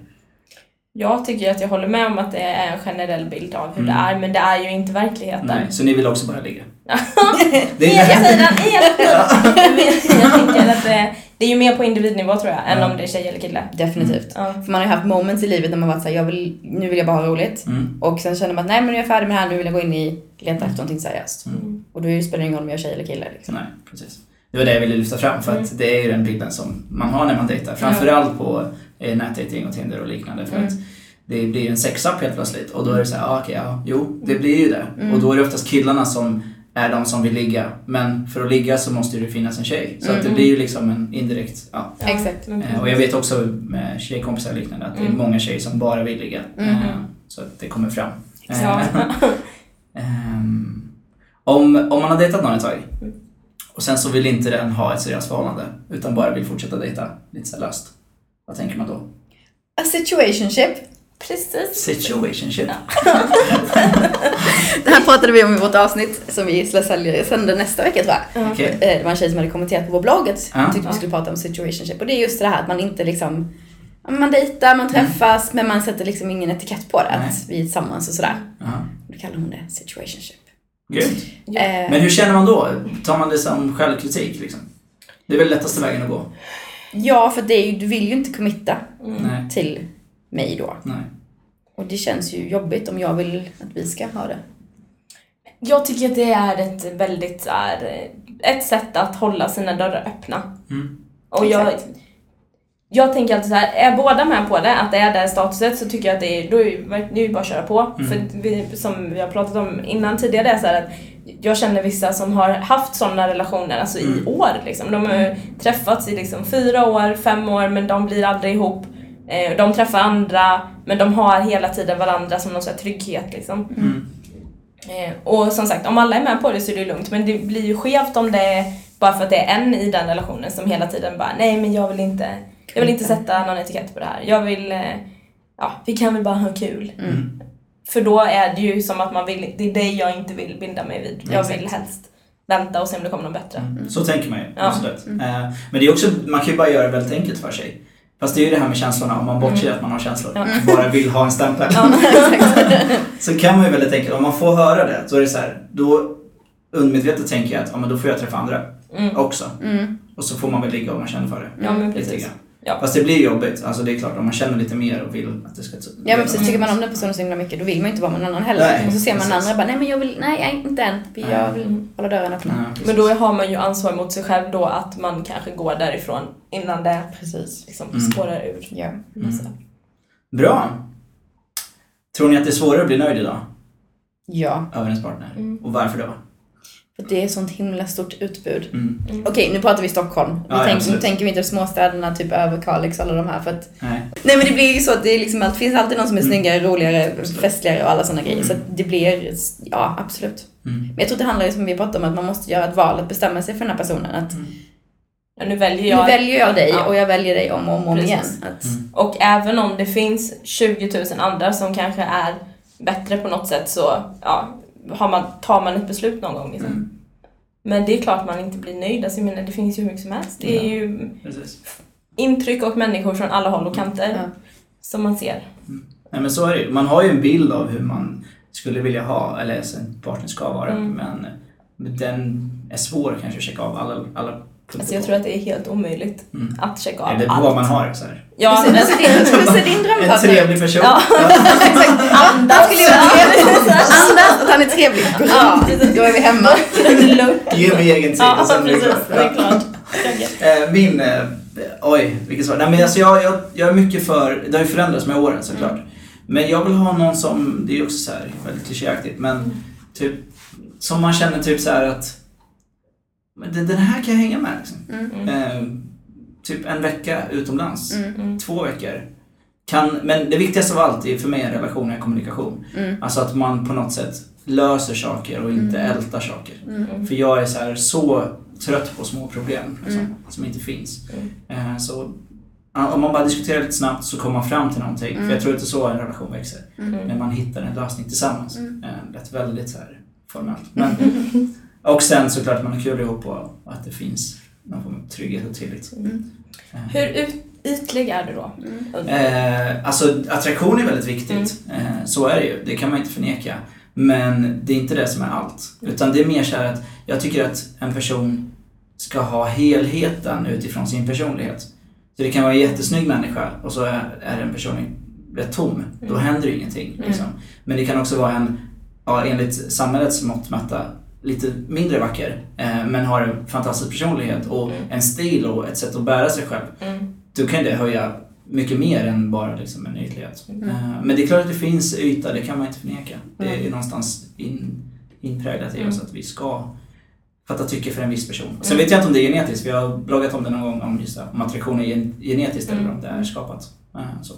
Jag tycker att jag håller med om att det är en generell bild av hur Mm. det är, men det är ju inte verkligheten. Nej, så ni vill också bara ligga? det är tiden, hela tiden! jag tänker att det, det är ju mer på individnivå tror jag, än Ja. om det är tjej eller kille. Definitivt. Ja. För man har ju haft moments i livet när man varit såhär, jag vill, nu vill jag bara ha roligt. Mm. Och sen känner man att nej men nu är jag färdig med det här, nu vill jag gå in i, leta efter någonting seriöst. Mm. Och då spelar det ingen roll om jag är tjej eller kille liksom. Nej, precis. Det var det jag ville lyfta fram för att det är ju den bilden som man har när man dejtar. Framförallt på eh, nätdating och Tinder och liknande. För Mm. att det blir ju en sexapp helt plötsligt och då är det så här, ah, okej, ja, jo, det blir ju det. Och då är det oftast killarna som är de som vill ligga. Men för att ligga så måste det finnas en tjej. Så att det Mm. blir ju liksom en indirekt, ja. Ja, Exakt. Och jag vet också med tjejkompisar och liknande att det är Mm. många tjejer som bara vill ligga. Mhm. Eh, Så att det kommer fram. Eh. Ehm, om, om man har dejtat någon ett tag och sen så vill inte den ha ett seriöst förhållande utan bara vill fortsätta dejta lite så löst. Vad tänker man då? A situationship. Precis. Situationship. Det här pratade vi om i vårt avsnitt som vi sänder nästa vecka tror jag. Ja. Okej. Eh, Det var en tjej som hade kommenterat på vår blogg att Ja. tyckte vi skulle prata om situationship. Och det är just det här att man inte liksom ja, man dejtar, man träffas men man sätter liksom ingen etikett på det. Nej. Att vi är tillsammans och sådär. Jaha. Då kallar hon det situationship. Grymt. Ja. Men hur känner man då? Tar man det som självkritik liksom? Det är väl lättaste vägen att gå? Ja, för det är ju, du vill ju inte committa Mm. Till mig då. Nej. Och det känns ju jobbigt om jag vill att vi ska ha det. Jag tycker att det är ett väldigt så här, ett sätt att hålla sina dörrar öppna. Mm. Och jag, Exakt. jag tänker alltid så här, är båda med på det, att det är det statuset, så tycker jag att det är, då är det är ju bara att köra på. Mm. För vi, som vi har pratat om innan tidigare, det är så här att jag känner vissa som har haft sådana relationer alltså Mm. i år. Liksom. De har träffats i liksom fyra år, fem år, men de blir aldrig ihop. Eh, De träffar andra, men de har hela tiden varandra som någon sån här trygghet. Liksom. Mm. Eh, Och som sagt, om alla är med på det så är det lugnt. Men det blir ju skevt om det är bara för att det är en i den relationen som hela tiden bara nej men jag vill inte, jag vill inte sätta någon etikett på det här. Jag vill, eh, ja vi kan väl bara ha kul. Mm. För då är det ju som att man vill, det är det jag inte vill binda mig vid. Jag vill helst vänta och se om det kommer något bättre. Mm. Så tänker man ju, Ja. absolut. Eh, Men det är också, man kan ju bara göra det väldigt enkelt för sig. Fast det är ju det här med känslorna, om man bortser att man har känslor. Bara vill ha en stämpel. så kan man ju väldigt enkelt, om man får höra det, så är det så här, då undermedvetet tänker jag att ja, men då får jag träffa andra Mm. också. Mm. Och så får man väl ligga om man känner för det. Ja men Lite precis. Ja. Fast det blir jobbigt, alltså det är klart om man känner lite mer och vill att det ska... Ja men precis, tycker man om den personen så himla mycket då vill man ju inte vara med någon annan heller. Nej, och så ser man den precis. andra bara, nej men jag vill, nej jag- inte än. Jag vill hålla dörren öppen. Men då har man ju ansvar mot sig själv då att man kanske går därifrån innan det Precis. liksom Mm. spårar ur. Ja. Massa. Bra. Tror ni att det är svårare att bli nöjd idag Ja, över ens partner? Mm. Och varför då? För det är sånt himla stort utbud. Mm. Okej, nu pratar vi Stockholm. Nu, Ja, ja, tänk, nu tänker vi inte småstäderna, typ över Kalix och alla de här. För att, Nej. nej men det blir ju så att det är liksom, finns alltid någon som är Mm. snyggare, roligare, festligare och alla sådana grejer. Mm. Så att det blir, ja absolut. Mm. Men jag tror att det handlar ju som vi pratade om att man måste göra ett val, att bestämma sig för den här personen. Att Mm. Ja, nu väljer nu jag väljer jag dig Ja. och jag väljer dig om och om, om Precis. igen. Att, Mm. Och även om det finns 20 000 andra som kanske är bättre på något sätt så ja, har man, tar man ett beslut någon gång. Liksom. Mm. Men det är klart man inte blir nöjd. Alltså, jag menar, det finns ju hur mycket som helst. Det är Ja. ju Precis. intryck och människor från alla håll och kanter Ja. som man ser. Nej men så är det. Man har ju en bild av hur man skulle vilja ha, eller en partner ska vara. Mm. Men den är svår kanske att checka av alla, alla Alltså jag tror att det är helt omöjligt Mm. att checka av allt. vad man har. Så här. Ja, Hur ser- hur ser din- hur ser din En drömpartner trevlig person. Ja. Han skulle trevlig. Andas att han är trevlig. Ja, precis. då är vi hemma. Ge mig egen tid Ja, det precis. Det är klart. Eh, Min, eh, oj vilket svar. Nej men alltså jag, jag, jag är mycket för, det har ju förändrats med åren såklart. Mm. Men jag vill ha någon som, det är ju också så här väldigt klichéaktigt men Mm. typ som man känner typ så här att men den, den här kan jag hänga med liksom. Mm. Mm. Eh, typ en vecka utomlands. Mm. Två veckor. Kan, men det viktigaste av allt är för mig en relation är kommunikation. Mm. Alltså att man på något sätt löser saker och inte Mm. ältar saker. Mm. För jag är så, här, så trött på små problem liksom, Mm. som inte finns. Mm. Eh, så om man bara diskuterar lite snabbt så kommer man fram till någonting. Mm. För jag tror inte så en relation växer. Mm. När man hittar en lösning tillsammans. Mm. Eh, lät väldigt så här formellt. Men, och sen såklart att man har kul ihop och att det finns någon form av trygghet och tillit. Mm. Eh, Hur ut, ytlig är du då? Mm. Eh, alltså attraktion är väldigt viktigt. Mm. Eh, så är det ju, det kan man inte förneka. Men det är inte det som är allt. Utan det är mer så här att jag tycker att en person ska ha helheten utifrån sin personlighet. Så det kan vara en jättesnygg människa och så är, en person rätt tom. Då Mm. händer det ingenting. Mm. Liksom. Men det kan också vara en, ja, enligt samhällets mått mätta, lite mindre vacker. Eh, men har en fantastisk personlighet och Mm. en stil och ett sätt att bära sig själv Mm. då kan det höja mycket mer än bara liksom en ytlighet. Mm. Eh, Men det är klart att det finns yta, det kan man inte förneka. Det är Mm. någonstans in, inpräglat i Mm. oss att vi ska fatta tycke för en viss person. Sen Mm. vet jag inte om det är genetiskt, vi har bloggat om det någon gång, om just det, om attraktion är gen- genetiskt Mm. eller om det är skapat. Eh, Så.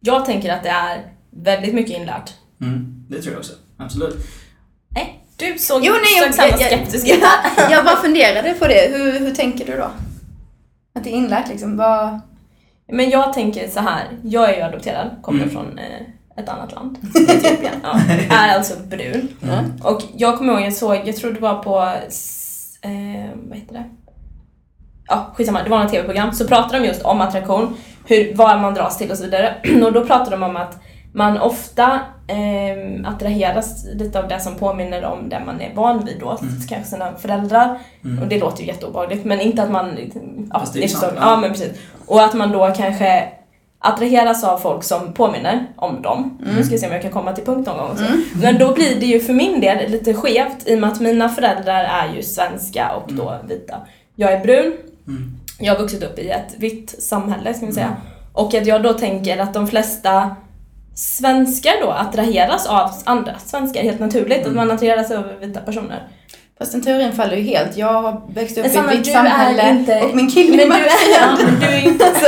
Jag tänker att det är väldigt mycket inlärt. Mm, det tror jag också, absolut. Du såg Jo, nej, jag, samma jag, jag, skeptisk jag, ut. jag bara funderade på det. Hur, hur tänker du då? Att det är inlärt liksom? Vad... Men jag tänker så här. jag är ju adopterad, kommer Mm. från eh, ett annat land, Etiopien. Ja, är alltså brun. Mm. Och jag kommer ihåg, jag såg, jag tror det var på, eh, vad heter det? Ja, skitsamma, det var något tv-program. Så pratade de just om attraktion, hur, vad man dras till och så vidare. Och då pratade de om att man ofta eh, attraheras lite av det som påminner om det man är van vid då, Mm. kanske sina föräldrar. Mm. Och det låter ju jätteobehagligt, men inte att man... Ja, Fast det är förstår. sant, Ja, ja. men precis. Och att man då kanske attraheras av folk som påminner om dem. Mm. Nu ska vi se om jag kan komma till punkt någon gång också. Men då blir det ju för min del lite skevt i och med att mina föräldrar är ju svenska och då vita. Jag är brun, Mm. jag har vuxit upp i ett vitt samhälle ska vi säga. Mm. Och att jag då tänker att de flesta svenskar då attraheras av andra svenskar helt naturligt. Att Mm. man attraheras av vita personer. Fast den teorin faller ju helt. Jag har växt upp Men i Sanna, ett vitt samhälle inte- och min kille Men är du är, ja, mörkhyad. men du är inte Alltså,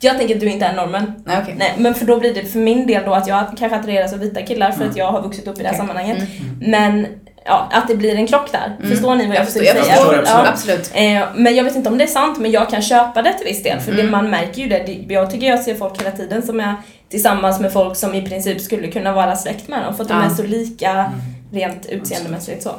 Jag tänker att du inte är normen. Nej, okej. Nej, men för då blir det för min del då att jag kanske attraheras av vita killar för Mm. att jag har vuxit upp i det här Okej. sammanhanget. Mm. Men ja, att det blir en krock där. Mm. Förstår ni vad jag, Jag förstår, försöker jag säga? förstår det, Ja. Absolut. Eh, men jag vet inte om det är sant, men jag kan köpa det till viss del. För det, Mm. man märker ju det. Det- Jag tycker jag ser folk hela tiden som är tillsammans med folk som i princip skulle kunna vara släkt med dem. För att de Ja. är så lika Mm. rent utseendemässigt så.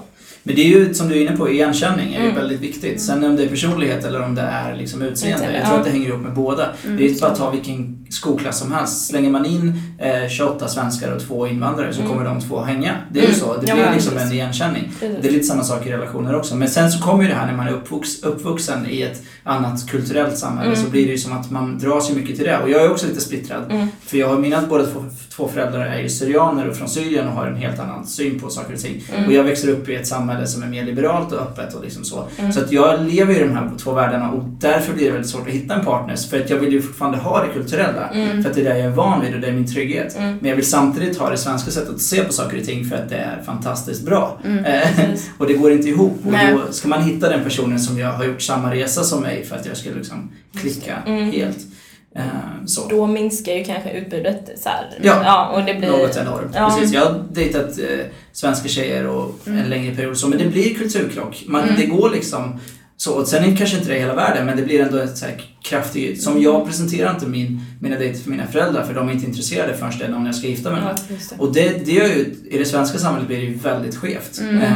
Men det är ju som du är inne på, igenkänning är ju Mm. väldigt viktigt. Sen om det är personlighet eller om det är liksom utseende, jag tror att det hänger ihop med båda. Mm. Det är bara att ta vilken skolklass som helst. Slänger man in eh, 28 svenskar och två invandrare så Mm. kommer de två hänga. Det är ju Mm. så, det blir liksom en igenkänning. Det är lite samma sak i relationer också. Men sen så kommer ju det här när man är uppvux, uppvuxen i ett annat kulturellt samhälle Mm. så blir det ju som att man dras ju mycket till det. Och jag är också lite splittrad. Mm. För jag har mina båda två, två föräldrar är ju syrianer och från Syrien och har en helt annan syn på saker och ting. Mm. Och jag växer upp i ett samhälle som är mer liberalt och öppet och liksom så. Mm. Så att jag lever i de här två världarna och därför blir det väldigt svårt att hitta en partner. För att jag vill ju fortfarande ha det kulturella. Mm. För att det är det jag är van vid och det är min trygghet. Mm. Men jag vill samtidigt ha det svenska sättet att se på saker och ting för att det är fantastiskt bra. Mm. Eh, och det går inte ihop. Och Nej. då ska man hitta den personen som jag har gjort samma resa som mig för att jag skulle liksom klicka Mm. helt. Eh, så. Då minskar ju kanske utbudet så här. Ja. ja och det blir... Något enormt. Ja. Precis. Jag har dejtat eh, svenska tjejer och Mm. en längre period så, men det blir kulturkrock. Man, Mm. Det går liksom så. Och sen är det kanske inte det hela världen, men det blir ändå ett så här kraftigt... Som jag presenterar inte min, mina dejter för mina föräldrar, för de är inte intresserade förrän det är någon jag ska gifta mig med. Ja, det. Och det, det gör ju, i det svenska samhället blir det ju väldigt skevt. Mm. Eh,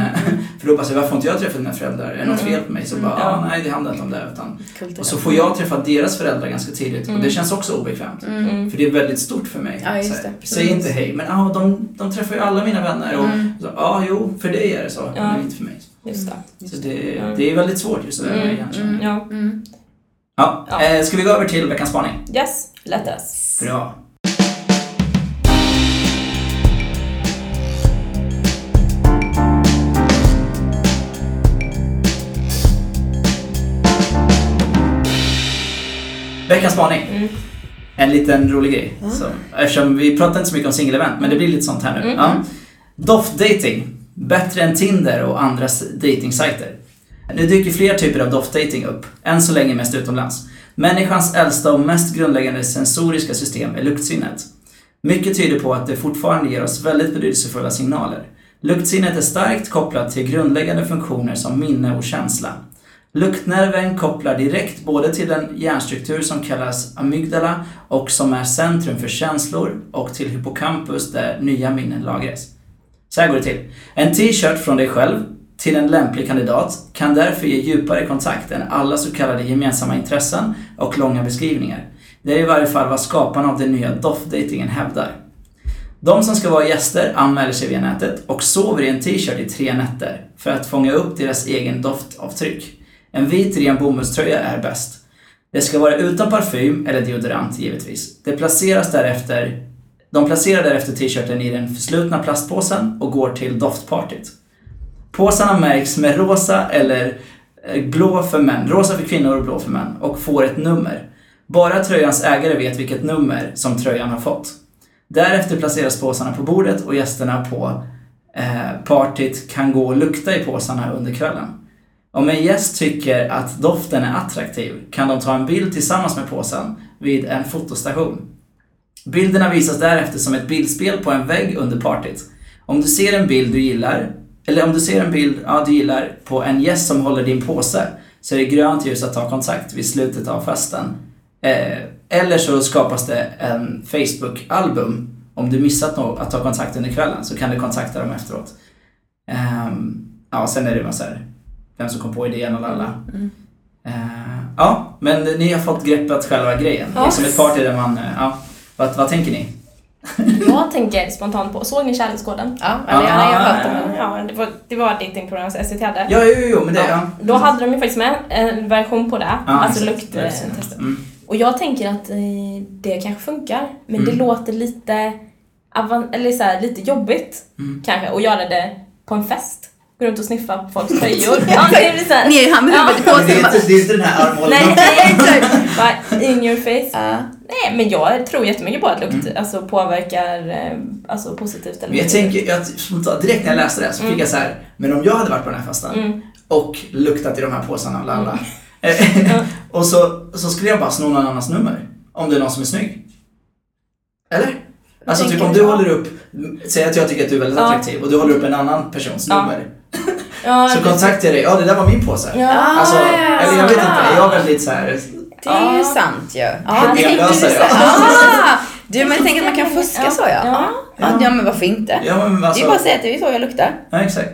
för då bara säger varför får inte jag träffa dina föräldrar? Är det något Mm. fel på mig? Så Mm. bara, Ja. ah, nej det handlar inte om det. Utan, Kulturellt. och så får jag träffa deras föräldrar ganska tidigt och Mm. det känns också obekvämt. Mm. Mm. För det är väldigt stort för mig. Ja, Så. Säg Mm. inte hej, men ah, de, de träffar ju alla mina vänner. Och, Mm. så, ja, jo, för dig är det så, men inte för mig. Just det. Så det, Mm. det är väldigt svårt just det där Mm. igenkänning. Mm. Ja. Mm. Ja. Ja. Eh, ska vi gå över till veckans spaning? Yes, let us. Bra. Veckans spaning. Mm. En liten rolig grej. Så, eftersom vi pratar inte så mycket om singelevent, men det blir lite sånt här nu. Mm. Ja. Doftdating. Bättre än Tinder och andra datingsajter. Nu dyker fler typer av doftdating upp, än så länge mest utomlands. Människans äldsta och mest grundläggande sensoriska system är luktsinnet. Mycket tyder på att det fortfarande ger oss väldigt betydelsefulla signaler. Luktsinnet är starkt kopplat till grundläggande funktioner som minne och känsla. Luktnerven kopplar direkt både till den hjärnstruktur som kallas amygdala och som är centrum för känslor och till hippocampus där nya minnen lagras. Så här går det till. En t-shirt från dig själv till en lämplig kandidat kan därför ge djupare kontakt än alla så kallade gemensamma intressen och långa beskrivningar. Det är i varje fall vad skaparna av den nya doftdatingen hävdar. De som ska vara gäster anmäler sig via nätet och sover i en t-shirt i tre nätter för att fånga upp deras egen doftavtryck. En vit ren bomullströja är bäst. Det ska vara utan parfym eller deodorant givetvis. Det placeras därefter, de placerar därefter t-shirten i den förslutna plastpåsen och går till doftpartyt. Påsarna märks med rosa eller eh, blå för män, rosa för kvinnor och blå för män och får ett nummer. Bara tröjans ägare vet vilket nummer som tröjan har fått. Därefter placeras påsarna på bordet och gästerna på eh, partyt kan gå och lukta i påsarna under kvällen. Om en gäst tycker att doften är attraktiv kan de ta en bild tillsammans med påsen vid en fotostation. Bilderna visas därefter som ett bildspel på en vägg under partyt. Om du ser en bild du gillar, eller om du ser en bild ja, du gillar på en gäst som håller din påse så är det grönt ljus att ta kontakt vid slutet av festen. Eh, eller så skapas det en Facebook-album. Om du missat något att ta kontakt under kvällen så kan du kontakta dem efteråt. Ehm, ja, sen är det så här, vem som kom på idén och alla. Mm. Eh, ja, men ni har fått greppat själva grejen. Ja. Som ett party där man, eh, ja, vad, vad tänker ni? Jag tänker spontant på, såg ni Kärlekskoden? Ja, eller jag har hört om den. Ja, det var, det var datingprogram som SVT hade. Ja, jo, jo, men det, ja. Då hade de ju faktiskt med en version på det, Ja, alltså lukttestet. Mm. Och jag tänker att eh, det kanske funkar, men det Mm. låter lite, avan- eller så här, lite jobbigt Mm. kanske att göra det på en fest. Gå runt och sniffa på folks tröjor. ja, det blir så här, Ner han med Ja. huvudet i Det påsen det är inte den här armhållen. Nej, nej, exakt. In your face. Ja. Nej, men jag tror jättemycket på att lukt Mm. alltså, påverkar alltså, alltså, positivt eller jag tänker, jag, spontant, direkt när jag läste det så fick Mm. jag så här, men om jag hade varit på den här festen Mm. och luktat i de här påsarna, lalla. Ja. och så, så skulle jag bara sno någon annans nummer. Om det är någon som är snygg. Eller? Alltså typ om du? håller upp, säg att jag tycker att du är väldigt Ja. attraktiv och du håller upp en annan persons Ja. nummer. Ja, Så kontaktar jag dig, ja det där var min påse. Ja. Alltså, eller jag vet inte, jag är väldigt så här. Det är ju sant ju. Ja, Problemlösare, ja. Ah, du men tänk att man kan fuska så ja. Ja. Ja, ja men varför inte? Ja, men Det är alltså, bara att säga att det är så jag luktar. ja, exakt.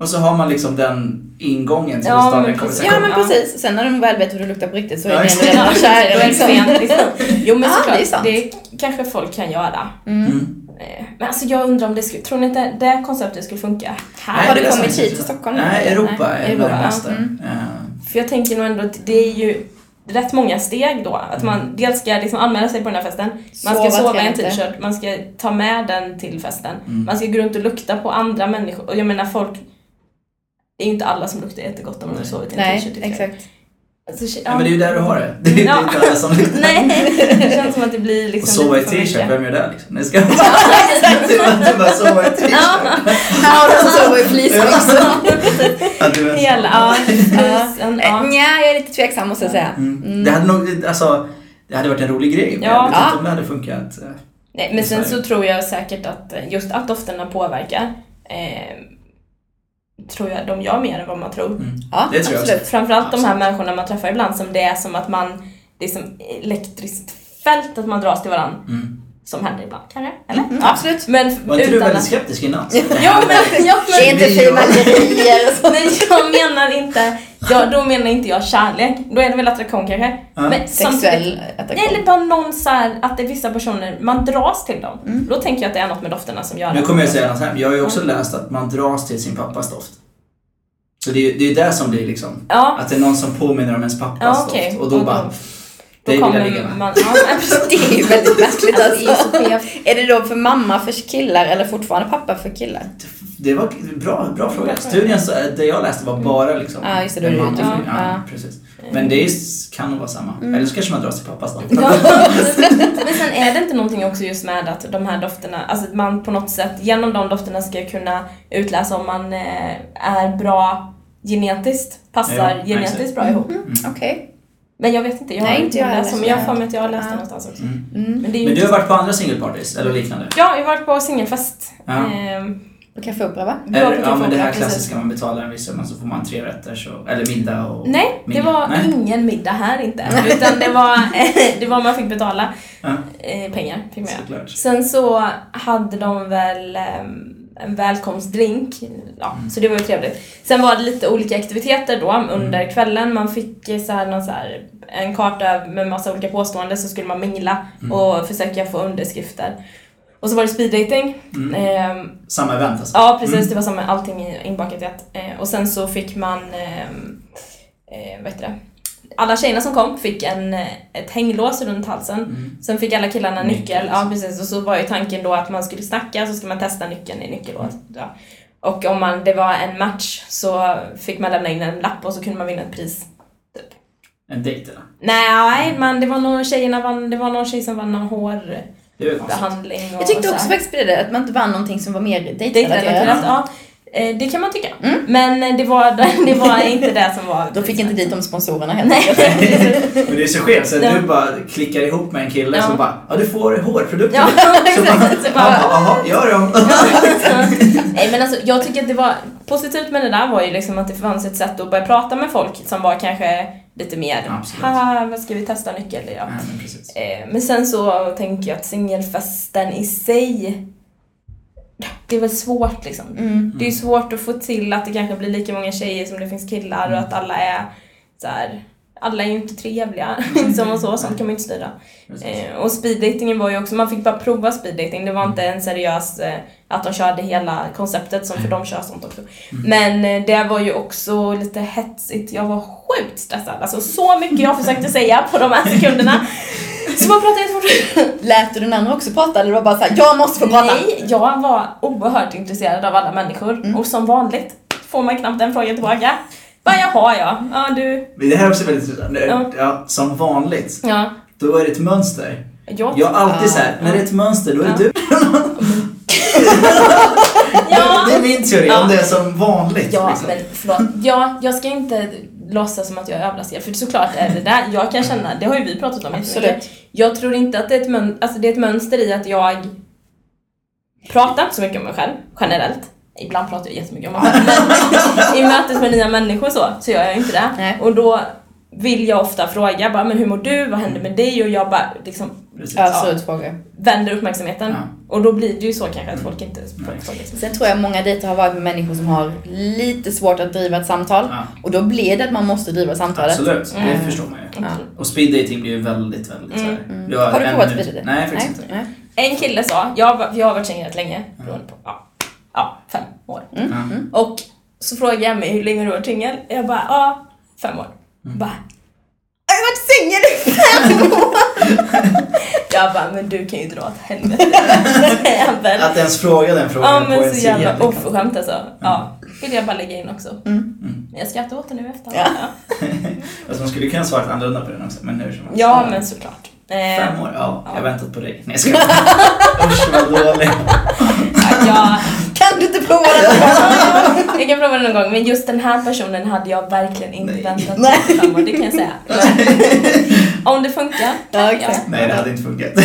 Och så har man liksom den ingången till Ja, men en precis. Ja konversation. men precis. Sen när de väl vet hur du luktar på riktigt så är Ja, exakt. ändå redan Då kära är det liksom. liksom. Jo men Ja, såklart, det är sant. det kanske folk kan göra. Mm. Eh, Men alltså jag undrar om det skulle, tror ni inte det konceptet skulle funka här? Nej, Har det du kommit hit till Stockholm Nej? Europa är Europa, det mesta. mm. Ja. För jag tänker nog ändå att det är ju rätt många steg då. Att man dels ska liksom anmäla sig på den här festen, man ska Sova sova i en t-shirt, man ska ta med den till festen, Mm. man ska gå runt och lukta på andra människor. Och jag menar folk, det är ju inte alla som luktar jättegott om de har sovit i en t-shirt. Alltså, Ja, men det är ju där du har det. Det är Ja. inte alla som luktar. Nej, det känns som att det blir Och liksom sova i t-shirt, vem gör det liksom? Nej, ska jag bara... Du bara sova i t-shirt. Du som sover i fleecebyxor. Ja, du vet. Hela, ja. Ja. Eh, ja. Nja, jag är lite tveksam måste jag säga. Mm. Det hade nog, alltså, det hade varit en rolig grej. Ja. jag vet Ja. inte om det hade funkat. eh. Nej, men sen Så tror jag säkert att just att dofterna påverkar eh, tror jag de gör mer än vad man tror. Mm. Ja, Det tror jag absolut. Framförallt de här Absolut. människorna man träffar ibland som det är som att man, det är som elektriskt fält att man dras till varandra. Mm. Som händer ibland kanske, eller? Mm, absolut. Men Var inte du väldigt skeptisk innan? Ja men, ja, Det är men inte fyrverkerier och så. Nej, jag menar inte, ja, då menar inte jag kärlek. Då är det väl attraktion kanske. Ja. Men Sexuell Nej, eller attraktion. bara någon så här, att det är vissa personer, man dras till dem. Mm. Då tänker jag att det är något med dofterna som gör Nu det. kommer jag säga något här. Jag har ju också läst att man dras till sin pappas doft. Så det är ju det, är det som blir liksom, Ja, att det är någon som påminner om ens pappas ja okej. doft. Och då bara, då det vill jag ligga med. man, ja. Det är ju väldigt märkligt Alltså, alltså. Är det då för mamma för killar eller fortfarande pappa för killar? Det var bra, bra fråga. Studien så- det jag läste var bara liksom Ja, just det, fru. Ja, Ja. precis. Men det är, kan nog vara samma. Mm. Eller så kanske man dras till pappas doft. Ja. Men sen är det inte någonting också just med att de här dofterna, alltså att man på något sätt genom de dofterna ska kunna utläsa om man eh, är bra genetiskt, passar Ja, genetiskt bra ihop. Okej. Men jag vet inte, jag har Nej, inte jag läst men jag har för mig att jag har läst Ja. det någonstans också. Mm. Mm. Men det är ju Men du har varit på andra singelpartys eller liknande? Ja, jag har varit på singelfest. Ja. Ehm, På Café Opera va? Eller, ja men det här Opera, precis. klassiska, man betalar en viss summa så får man tre rätter så, eller middag och Nej, det mingel. var Nej. ingen middag här inte. Utan det var, det var man fick betala Ja, eh, pengar. Fick man såklart. Sen så hade de väl ehm, en välkomstdrink, ja, Mm. så det var ju trevligt. Sen var det lite olika aktiviteter då under kvällen. Man fick eh, så här, någon så här, en karta med massa olika påståenden så skulle man mingla Mm. och försöka få underskrifter. Och så var det speeddating. Mm. Ehm, Samma event alltså? Ja, precis. Mm. Det var som allting i- inbakat i ett. Eh, och sen så fick man, ehm, eh, vad heter det? Alla tjejerna som kom fick en, eh, ett hänglås runt halsen. Mm. Sen fick alla killarna Nyckel, nyckel. liksom. Ja, precis. Och så var ju tanken då att man skulle snacka så skulle man testa nyckeln i nyckelhålet. Ja. Och om man, det var en match så fick man lämna in en lapp och så kunde man vinna ett pris. Typ. En dejt eller? Nej, men det var någon, tjejerna vann, det var någon tjej som vann någon hårbehandling Konstigt? och Jag tyckte så också faktiskt på det att man inte vann någonting som var mer Dejtrelaterat, ja. Eh, Det kan man tycka. Mm. Men eh, det var, det var inte det som var... De fick inte dit de sponsorerna helt Nej. enkelt. Men det är så skevt, så Ja. du bara klickar ihop med en kille Ja. som bara ja du får hårprodukter. Ja, så bara, exakt. Så bara- jaha, gör de? Nej men alltså jag tycker att det var positivt med det där var ju liksom att det fanns ett sätt att börja prata med folk som var kanske lite mer haha vad ska vi testa nyckel ja. Ja, men. Eh, Men sen så tänker jag att singelfesten i sig det är väl svårt liksom. Mm. Det är svårt att få till att det kanske blir lika många tjejer som det finns killar Mm. och att alla är så här. Alla är ju inte trevliga liksom och så, sånt kan man ju inte styra. Eh, och speeddatingen var ju också, man fick bara prova speeddating, det var inte en seriös eh, att de körde hela konceptet som för de kör sånt också. Men eh, det var ju också lite hetsigt, jag var sjukt stressad. Alltså så mycket jag försökte säga på de här sekunderna. Så man pratade jättefort. Lät du den andra också prata eller var det bara såhär, jag måste få prata? Nej, jag var oerhört intresserad av alla människor och som vanligt får man knappt en fråga tillbaka. Bara jaha ja, ja du, Men det här är också väldigt intressant. Ja. Ja, som vanligt, ja. då är det ett mönster. Jag, Jag har alltid Ah, såhär, när det är ett mönster då är det Ja. du. Ja. Det är min teori, Ja. om det är som vanligt. Ja, liksom. men förlåt. Ja, jag ska inte låtsas som att jag är överraskad, för såklart är det där. Jag kan känna, det har ju vi pratat om. Absolut. Jag tror inte att det är ett, mön- alltså det är ett mönster i att jag pratar inte så mycket om mig själv, generellt. Ibland pratar jag jättemycket om mig själv, men i mötet med nya människor så, så gör jag inte det. Nej. Och då vill jag ofta fråga bara, men hur mår du? Vad händer med dig? Och jag bara liksom Precis. Ösa ut frågor. vänder uppmärksamheten. Ja. Och då blir det ju så kanske att folk inte Nej. frågar. Sen tror jag många dejter har varit med människor som har lite svårt att driva ett samtal. Ja. Och då blir det att man måste driva samtalet. Absolut, det Mm. förstår man ju. Ja. Och speed dating blir ju väldigt, väldigt Mm. Mm. Har du provat minut- speed dating? Nej, faktiskt inte. Nej. En kille sa, jag, jag har varit singel rätt länge, beroende på, ja, ja, fem år. Mm. Ja. Och så frågade jag mig hur länge du har varit singel. Jag bara, ja, fem år. Mm. Bara, jag har varit singel i fem år! jag bara, men du kan ju dra åt helvete. Att ens fråga den frågan Ja på men en så singel, jävla liksom. oförskämt alltså. Ja, vill jag bara lägga in också. Mm. Men Jag skrattar åt det nu efter. Ja. Ja, Alltså man skulle kunna svara annorlunda på den också, men hur som helst. ja men såklart. Eh, Fem år? Ja, jag har Ja. väntat på dig. Nej jag skojar. Usch vad dålig. ja, Kan du inte prova det? jag kan prova det någon gång, men just den här personen hade jag verkligen inte Nej. väntat på Nej. fem år, det kan jag säga. Men, om det funkar, Ja, ja. exakt. Nej det hade inte funkat.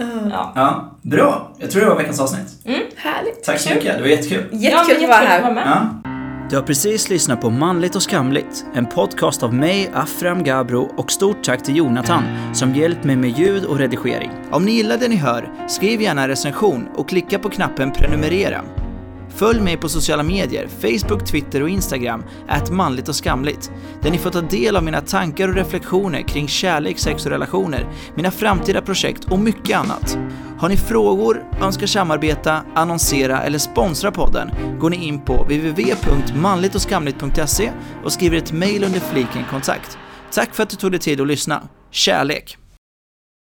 Ja. Ja. Ja, bra. Jag tror det var veckans avsnitt. Härligt. Tack så mycket, det var jättekul. Ja, men Jättekul att vara jättekul att här. vara med. Ja. Du har precis lyssnat på Manligt och skamligt, en podcast av mig, Afram Gabro och stort tack till Jonathan som hjälpt mig med ljud och redigering. Om ni gillar det ni hör, skriv gärna en recension och klicka på knappen prenumerera. Följ mig på sociala medier, Facebook, Twitter och Instagram, att manligt och skamligt, där ni får ta del av mina tankar och reflektioner kring kärlek, sex och relationer, mina framtida projekt och mycket annat. Har ni frågor, önskar samarbeta, annonsera eller sponsra podden går ni in på www.manligtochskamligt.se och skriver ett mejl under fliken kontakt. Tack för att du tog dig tid att lyssna. Kärlek!